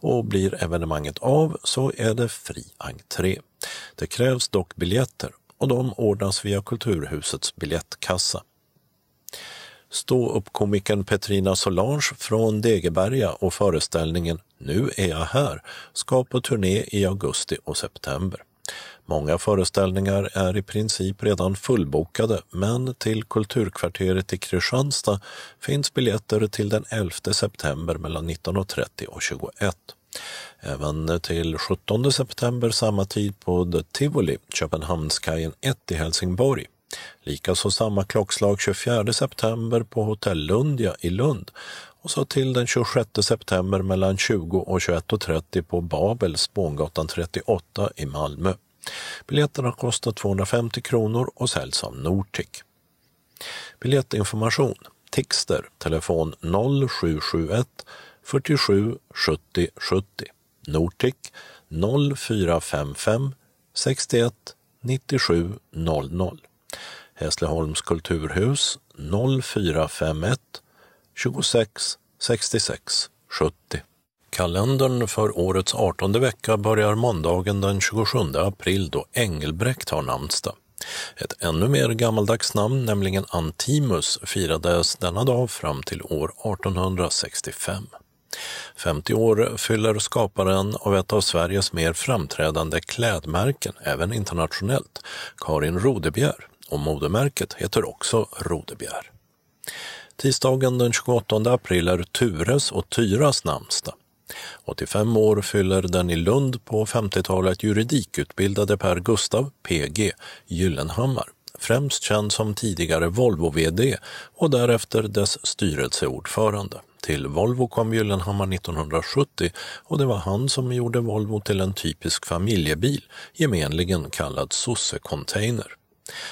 Och blir evenemanget av så är det fri entré. Det krävs dock biljetter och de ordnas via Kulturhusets biljettkassa. Stå-upp-komikern Petrina Solange från Degeberga och föreställningen Nu är jag här ska på turné i augusti och september. Många föreställningar är i princip redan fullbokade men till Kulturkvarteret i Kristianstad finns biljetter till den 11 september mellan 19.30 och 21. Även till 17 september samma tid på The Tivoli, Köpenhamnskajen 1 i Helsingborg. Likaså samma klockslag 24 september på Hotell Lundia i Lund och så till den 26 september mellan 20 och 21.30 på Babel, Spångatan 38 i Malmö. Biljetterna kostar 250 kronor och säljs av Nortic. Biljettinformation Tixter, telefon 0771 47 70 70. Nortic 0455 61 97 00. Hässleholms kulturhus 0451 26 66 70. Kalendern för årets artonde vecka börjar måndagen den 27 april då Engelbrekt har namnsdag. Ett ännu mer gammaldags namn, nämligen Antimus, firades denna dag fram till år 1865. 50 år fyller skaparen av ett av Sveriges mer framträdande klädmärken, även internationellt, Karin Rodebjer, och modemärket heter också Rodebjer. Tisdagen den 28 april är Tures och Tyras namnsdag. 85 år fyller den i Lund på 50-talet juridikutbildade Per Gustav, PG, Gyllenhammar, främst känd som tidigare Volvo-VD och därefter dess styrelseordförande. Till Volvo kom Gyllenhammar 1970 och det var han som gjorde Volvo till en typisk familjebil, gemenligen kallad sosse-container.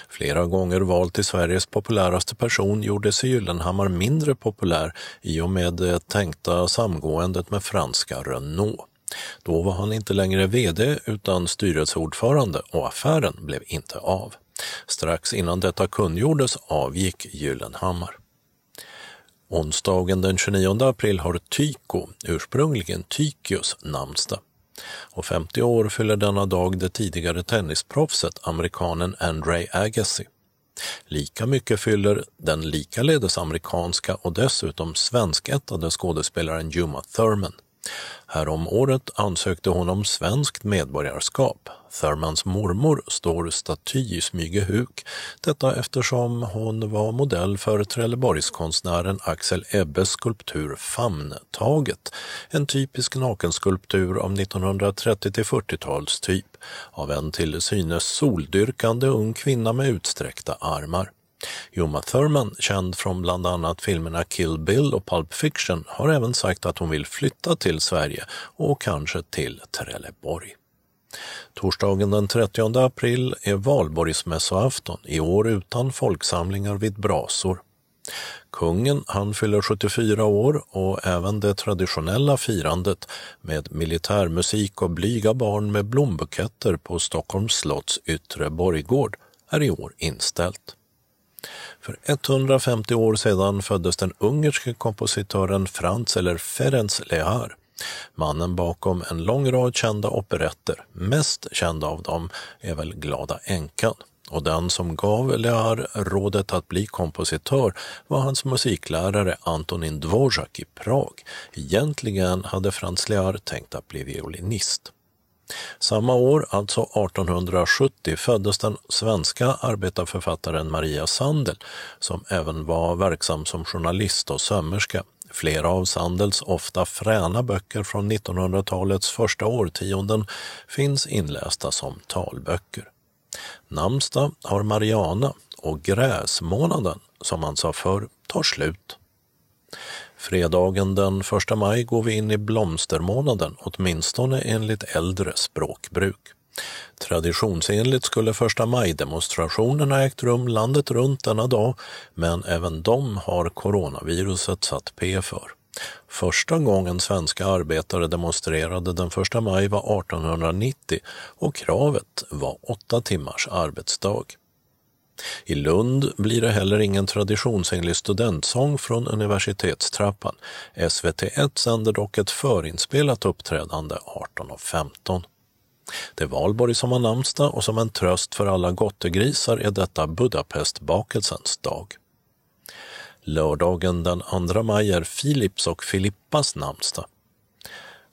Flera gånger vald till Sveriges populäraste person gjorde sig Gyllenhammar mindre populär i och med det tänkta samgåendet med franska Renault. Då var han inte längre VD utan styrelseordförande och affären blev inte av. Strax innan detta kungjordes avgick Gyllenhammar. Onsdagen den 29 april har Tyko, ursprungligen Tykius, namnsdag och 50 år fyller denna dag det tidigare tennisproffset amerikanen Andre Agassi. Lika mycket fyller den likaledes amerikanska och dessutom svenskättade skådespelaren Juma Thurman. Härom året ansökte hon om svenskt medborgarskap. Thurmans mormor står staty i Smygehuk, detta eftersom hon var modell för Trelleborgskonstnären Axel Ebbes skulptur Famntaget, en typisk nakenskulptur av 1930-40-tals typ av en till synes soldyrkande ung kvinna med utsträckta armar. Juma Thurman, känd från bland annat filmerna Kill Bill och Pulp Fiction, har även sagt att hon vill flytta till Sverige och kanske till Trelleborg. Torsdagen den 30 april är valborgsmässoafton, i år utan folksamlingar vid brasor. Kungen han fyller 74 år och även det traditionella firandet med militärmusik och blyga barn med blombuketter på Stockholms slotts yttre borggård är i år inställt. För 150 år sedan föddes den ungerske kompositören Franz eller Ferenc Lehar. Mannen bakom en lång rad kända operetter, mest kända av dem är väl Glada änkan. Och den som gav Lehar rådet att bli kompositör var hans musiklärare Antonin Dvorak i Prag. Egentligen hade Franz Lehar tänkt att bli violinist. Samma år, alltså 1870, föddes den svenska arbetarförfattaren Maria Sandel som även var verksam som journalist och sömmerska. Flera av Sandels ofta fräna böcker från 1900-talets första årtionden finns inlästa som talböcker. Namnsdag har Mariana och gräsmånaden, som man sa förr, tar slut. Fredagen den 1 maj går vi in i blomstermånaden, åtminstone enligt äldre språkbruk. Traditionsenligt skulle första maj-demonstrationerna ägt rum landet runt denna dag, men även de har coronaviruset satt P för. Första gången svenska arbetare demonstrerade den 1 maj var 1890 och kravet var åtta timmars arbetsdag. I Lund blir det heller ingen traditionsenlig studentsång från universitetstrappan. SVT1 sänder dock ett förinspelat uppträdande 18.15. Det är Valborg som har namnsdag och som en tröst för alla gottegrisar är detta Budapestbakelsens dag. Lördagen den 2 maj är Filips och Filippas namnsdag.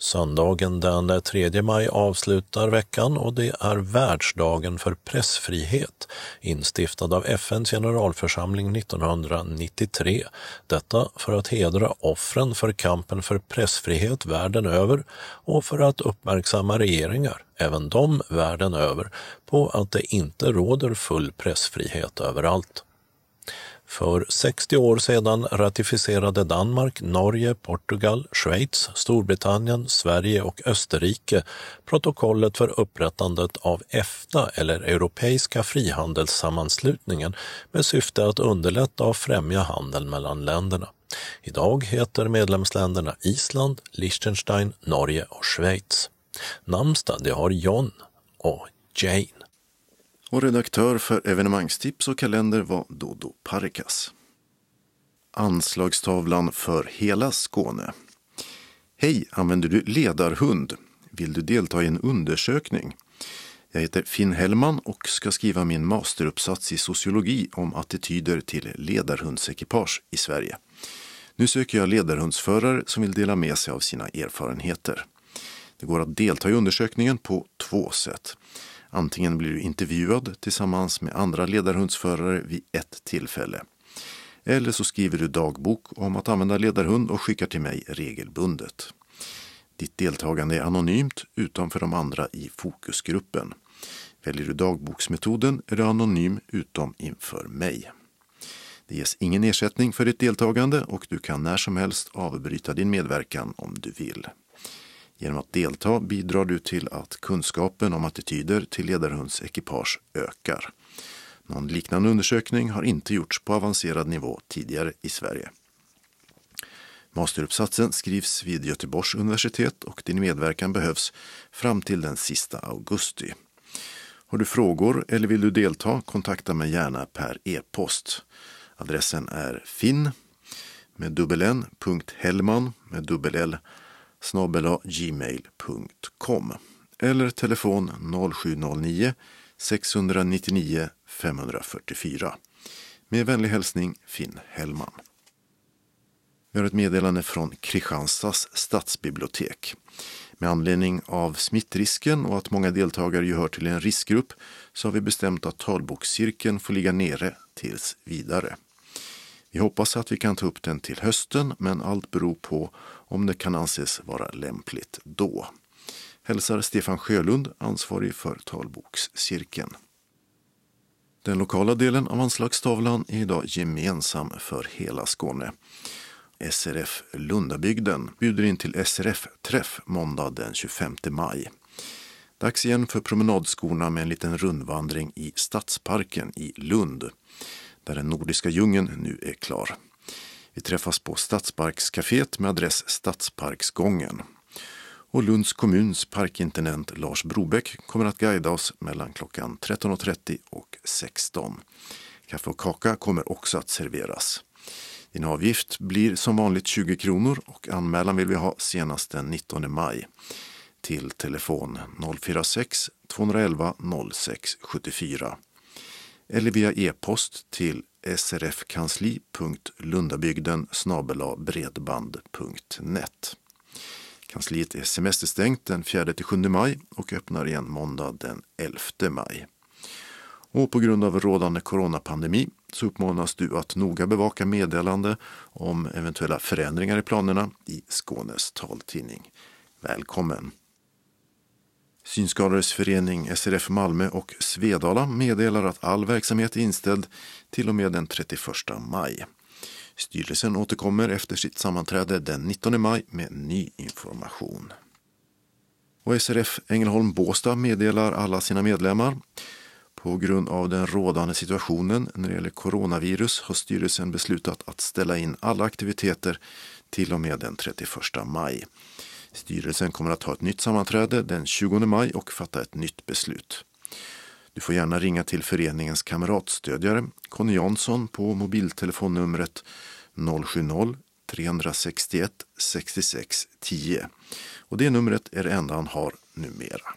Söndagen den 3 maj avslutar veckan och det är världsdagen för pressfrihet, instiftad av FNs generalförsamling 1993. Detta för att hedra offren för kampen för pressfrihet världen över och för att uppmärksamma regeringar, även de världen över, på att det inte råder full pressfrihet överallt. För 60 år sedan ratificerade Danmark, Norge, Portugal, Schweiz, Storbritannien, Sverige och Österrike protokollet för upprättandet av EFTA eller Europeiska frihandelssammanslutningen med syfte att underlätta och främja handeln mellan länderna. Idag heter medlemsländerna Island, Liechtenstein, Norge och Schweiz. Namnsdag det har John och Jane. Och redaktör för evenemangstips och kalender var Dodo Parikas. Anslagstavlan för hela Skåne. Hej, använder du ledarhund? Vill du delta i en undersökning? Jag heter Finn Hellman och ska skriva min masteruppsats i sociologi om attityder till ledarhundsekipage i Sverige. Nu söker jag ledarhundsförare som vill dela med sig av sina erfarenheter. Det går att delta i undersökningen på två sätt. Antingen blir du intervjuad tillsammans med andra ledarhundsförare vid ett tillfälle. Eller så skriver du dagbok om att använda ledarhund och skickar till mig regelbundet. Ditt deltagande är anonymt utanför de andra i fokusgruppen. Väljer du dagboksmetoden är du anonym utom inför mig. Det ges ingen ersättning för ditt deltagande och du kan när som helst avbryta din medverkan om du vill. Genom att delta bidrar du till att kunskapen om attityder till ledarhundsekipage ökar. Någon liknande undersökning har inte gjorts på avancerad nivå tidigare i Sverige. Masteruppsatsen skrivs vid Göteborgs universitet och din medverkan behövs fram till den sista augusti. Har du frågor eller vill du delta, kontakta mig gärna per e-post. Adressen är finn med dubbel n, punkt Hellman med dubbel L gmail.com eller telefon 0709 699 544. Med vänlig hälsning Finn Hellman. Vi har ett meddelande från Kristianstads stadsbibliotek. Med anledning av smittrisken och att många deltagare ju hör till en riskgrupp så har vi bestämt att talbokscirkeln får ligga nere tills vidare. Vi hoppas att vi kan ta upp den till hösten men allt beror på om det kan anses vara lämpligt då. Hälsar Stefan Sjölund, ansvarig för talbokscirkeln. Den lokala delen av anslagstavlan är idag gemensam för hela Skåne. SRF Lundabygden bjuder in till SRF-träff måndag den 25 maj. Dags igen för promenadskorna med en liten rundvandring i Stadsparken i Lund, där den nordiska djungeln nu är klar. Vi träffas på Stadsparkscaféet med adress Stadsparksgången. Och Lunds kommuns parkintendent Lars Brobeck kommer att guida oss mellan klockan 13.30 och 16. Kaffe och kaka kommer också att serveras. Din avgift blir som vanligt 20 kronor och anmälan vill vi ha senast den 19 maj till telefon 046 211 06 74 eller via e-post till srfkansli.lundabygden bredband.net. Kansliet är semesterstängt den 4-7 maj och öppnar igen måndag den 11 maj. Och på grund av rådande coronapandemi så uppmanas du att noga bevaka meddelande om eventuella förändringar i planerna i Skånes taltidning. Välkommen! Synskadades förening SRF Malmö och Svedala meddelar att all verksamhet är inställd till och med den 31 maj. Styrelsen återkommer efter sitt sammanträde den 19 maj med ny information. Och SRF Ängelholm Båstad meddelar alla sina medlemmar på grund av den rådande situationen när det gäller coronavirus har styrelsen beslutat att ställa in alla aktiviteter till och med den 31 maj. Styrelsen kommer att ha ett nytt sammanträde den 20 maj och fatta ett nytt beslut. Du får gärna ringa till föreningens kamratstödjare Conny Jansson på mobiltelefonnumret 070-361 66 10. Och det numret är det enda han har numera.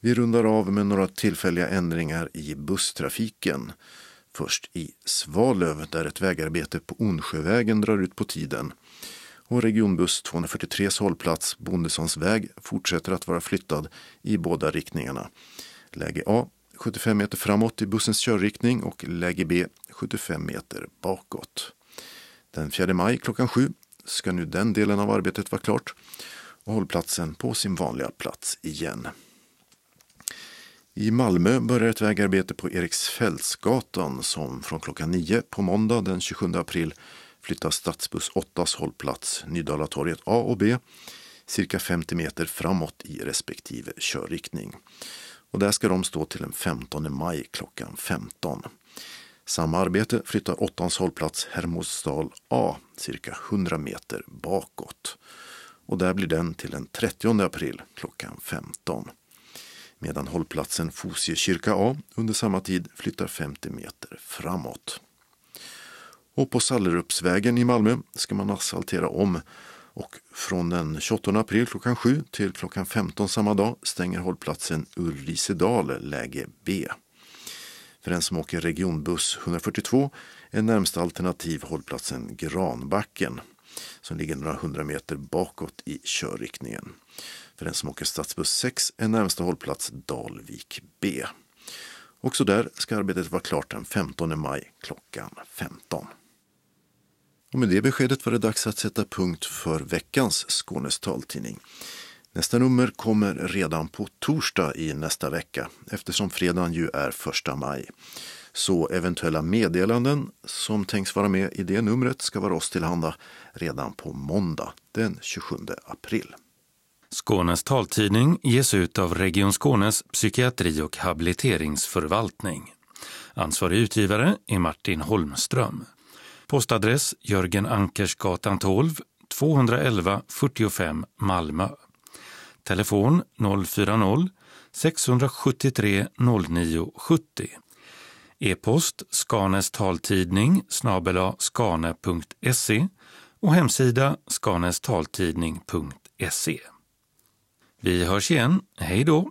Vi rundar av med några tillfälliga ändringar i busstrafiken. Först i Svalöv där ett vägarbete på Onsjövägen drar ut på tiden. Och regionbuss 243 hållplats Bondessons väg fortsätter att vara flyttad i båda riktningarna. Läge A 75 meter framåt i bussens körriktning och läge B 75 meter bakåt. Den 4 maj klockan 7 ska nu den delen av arbetet vara klart och hållplatsen på sin vanliga plats igen. I Malmö börjar ett vägarbete på Eriksfältsgatan som från klockan 9 på måndag den 27 april flyttar stadsbuss 8 hållplats Nydalatorget A och B cirka 50 meter framåt i respektive körriktning. Och där ska de stå till den 15 maj klockan 15. Samma arbete flyttar 8 hållplats Hermodsdal A cirka 100 meter bakåt. Och där blir den till den 30 april klockan 15 medan hållplatsen Fosie kyrka A under samma tid flyttar 50 meter framåt. Och på Sallerupsvägen i Malmö ska man asfaltera om och från den 28 april klockan 7 till klockan 15 samma dag stänger hållplatsen Ulrisedal läge B. För den som åker regionbuss 142 är närmsta alternativ hållplatsen Granbacken som ligger några hundra meter bakåt i körriktningen. För den som åker stadsbuss 6 är närmsta hållplats Dalvik B. Också där ska arbetet vara klart den 15 maj klockan 15. Och med det beskedet var det dags att sätta punkt för veckans Skånes taltidning. Nästa nummer kommer redan på torsdag i nästa vecka eftersom fredagen ju är första maj. Så eventuella meddelanden som tänks vara med i det numret ska vara oss tillhanda redan på måndag den 27 april. Skånes taltidning ges ut av Region Skånes psykiatri och habiliteringsförvaltning. Ansvarig utgivare är Martin Holmström. Postadress Jörgen Ankersgatan 12, 211 45 Malmö. Telefon 040-673 0970. E-post Skanes taltidning snabela skane.se och hemsida skanestaltidning.se. Vi hörs igen. Hej då!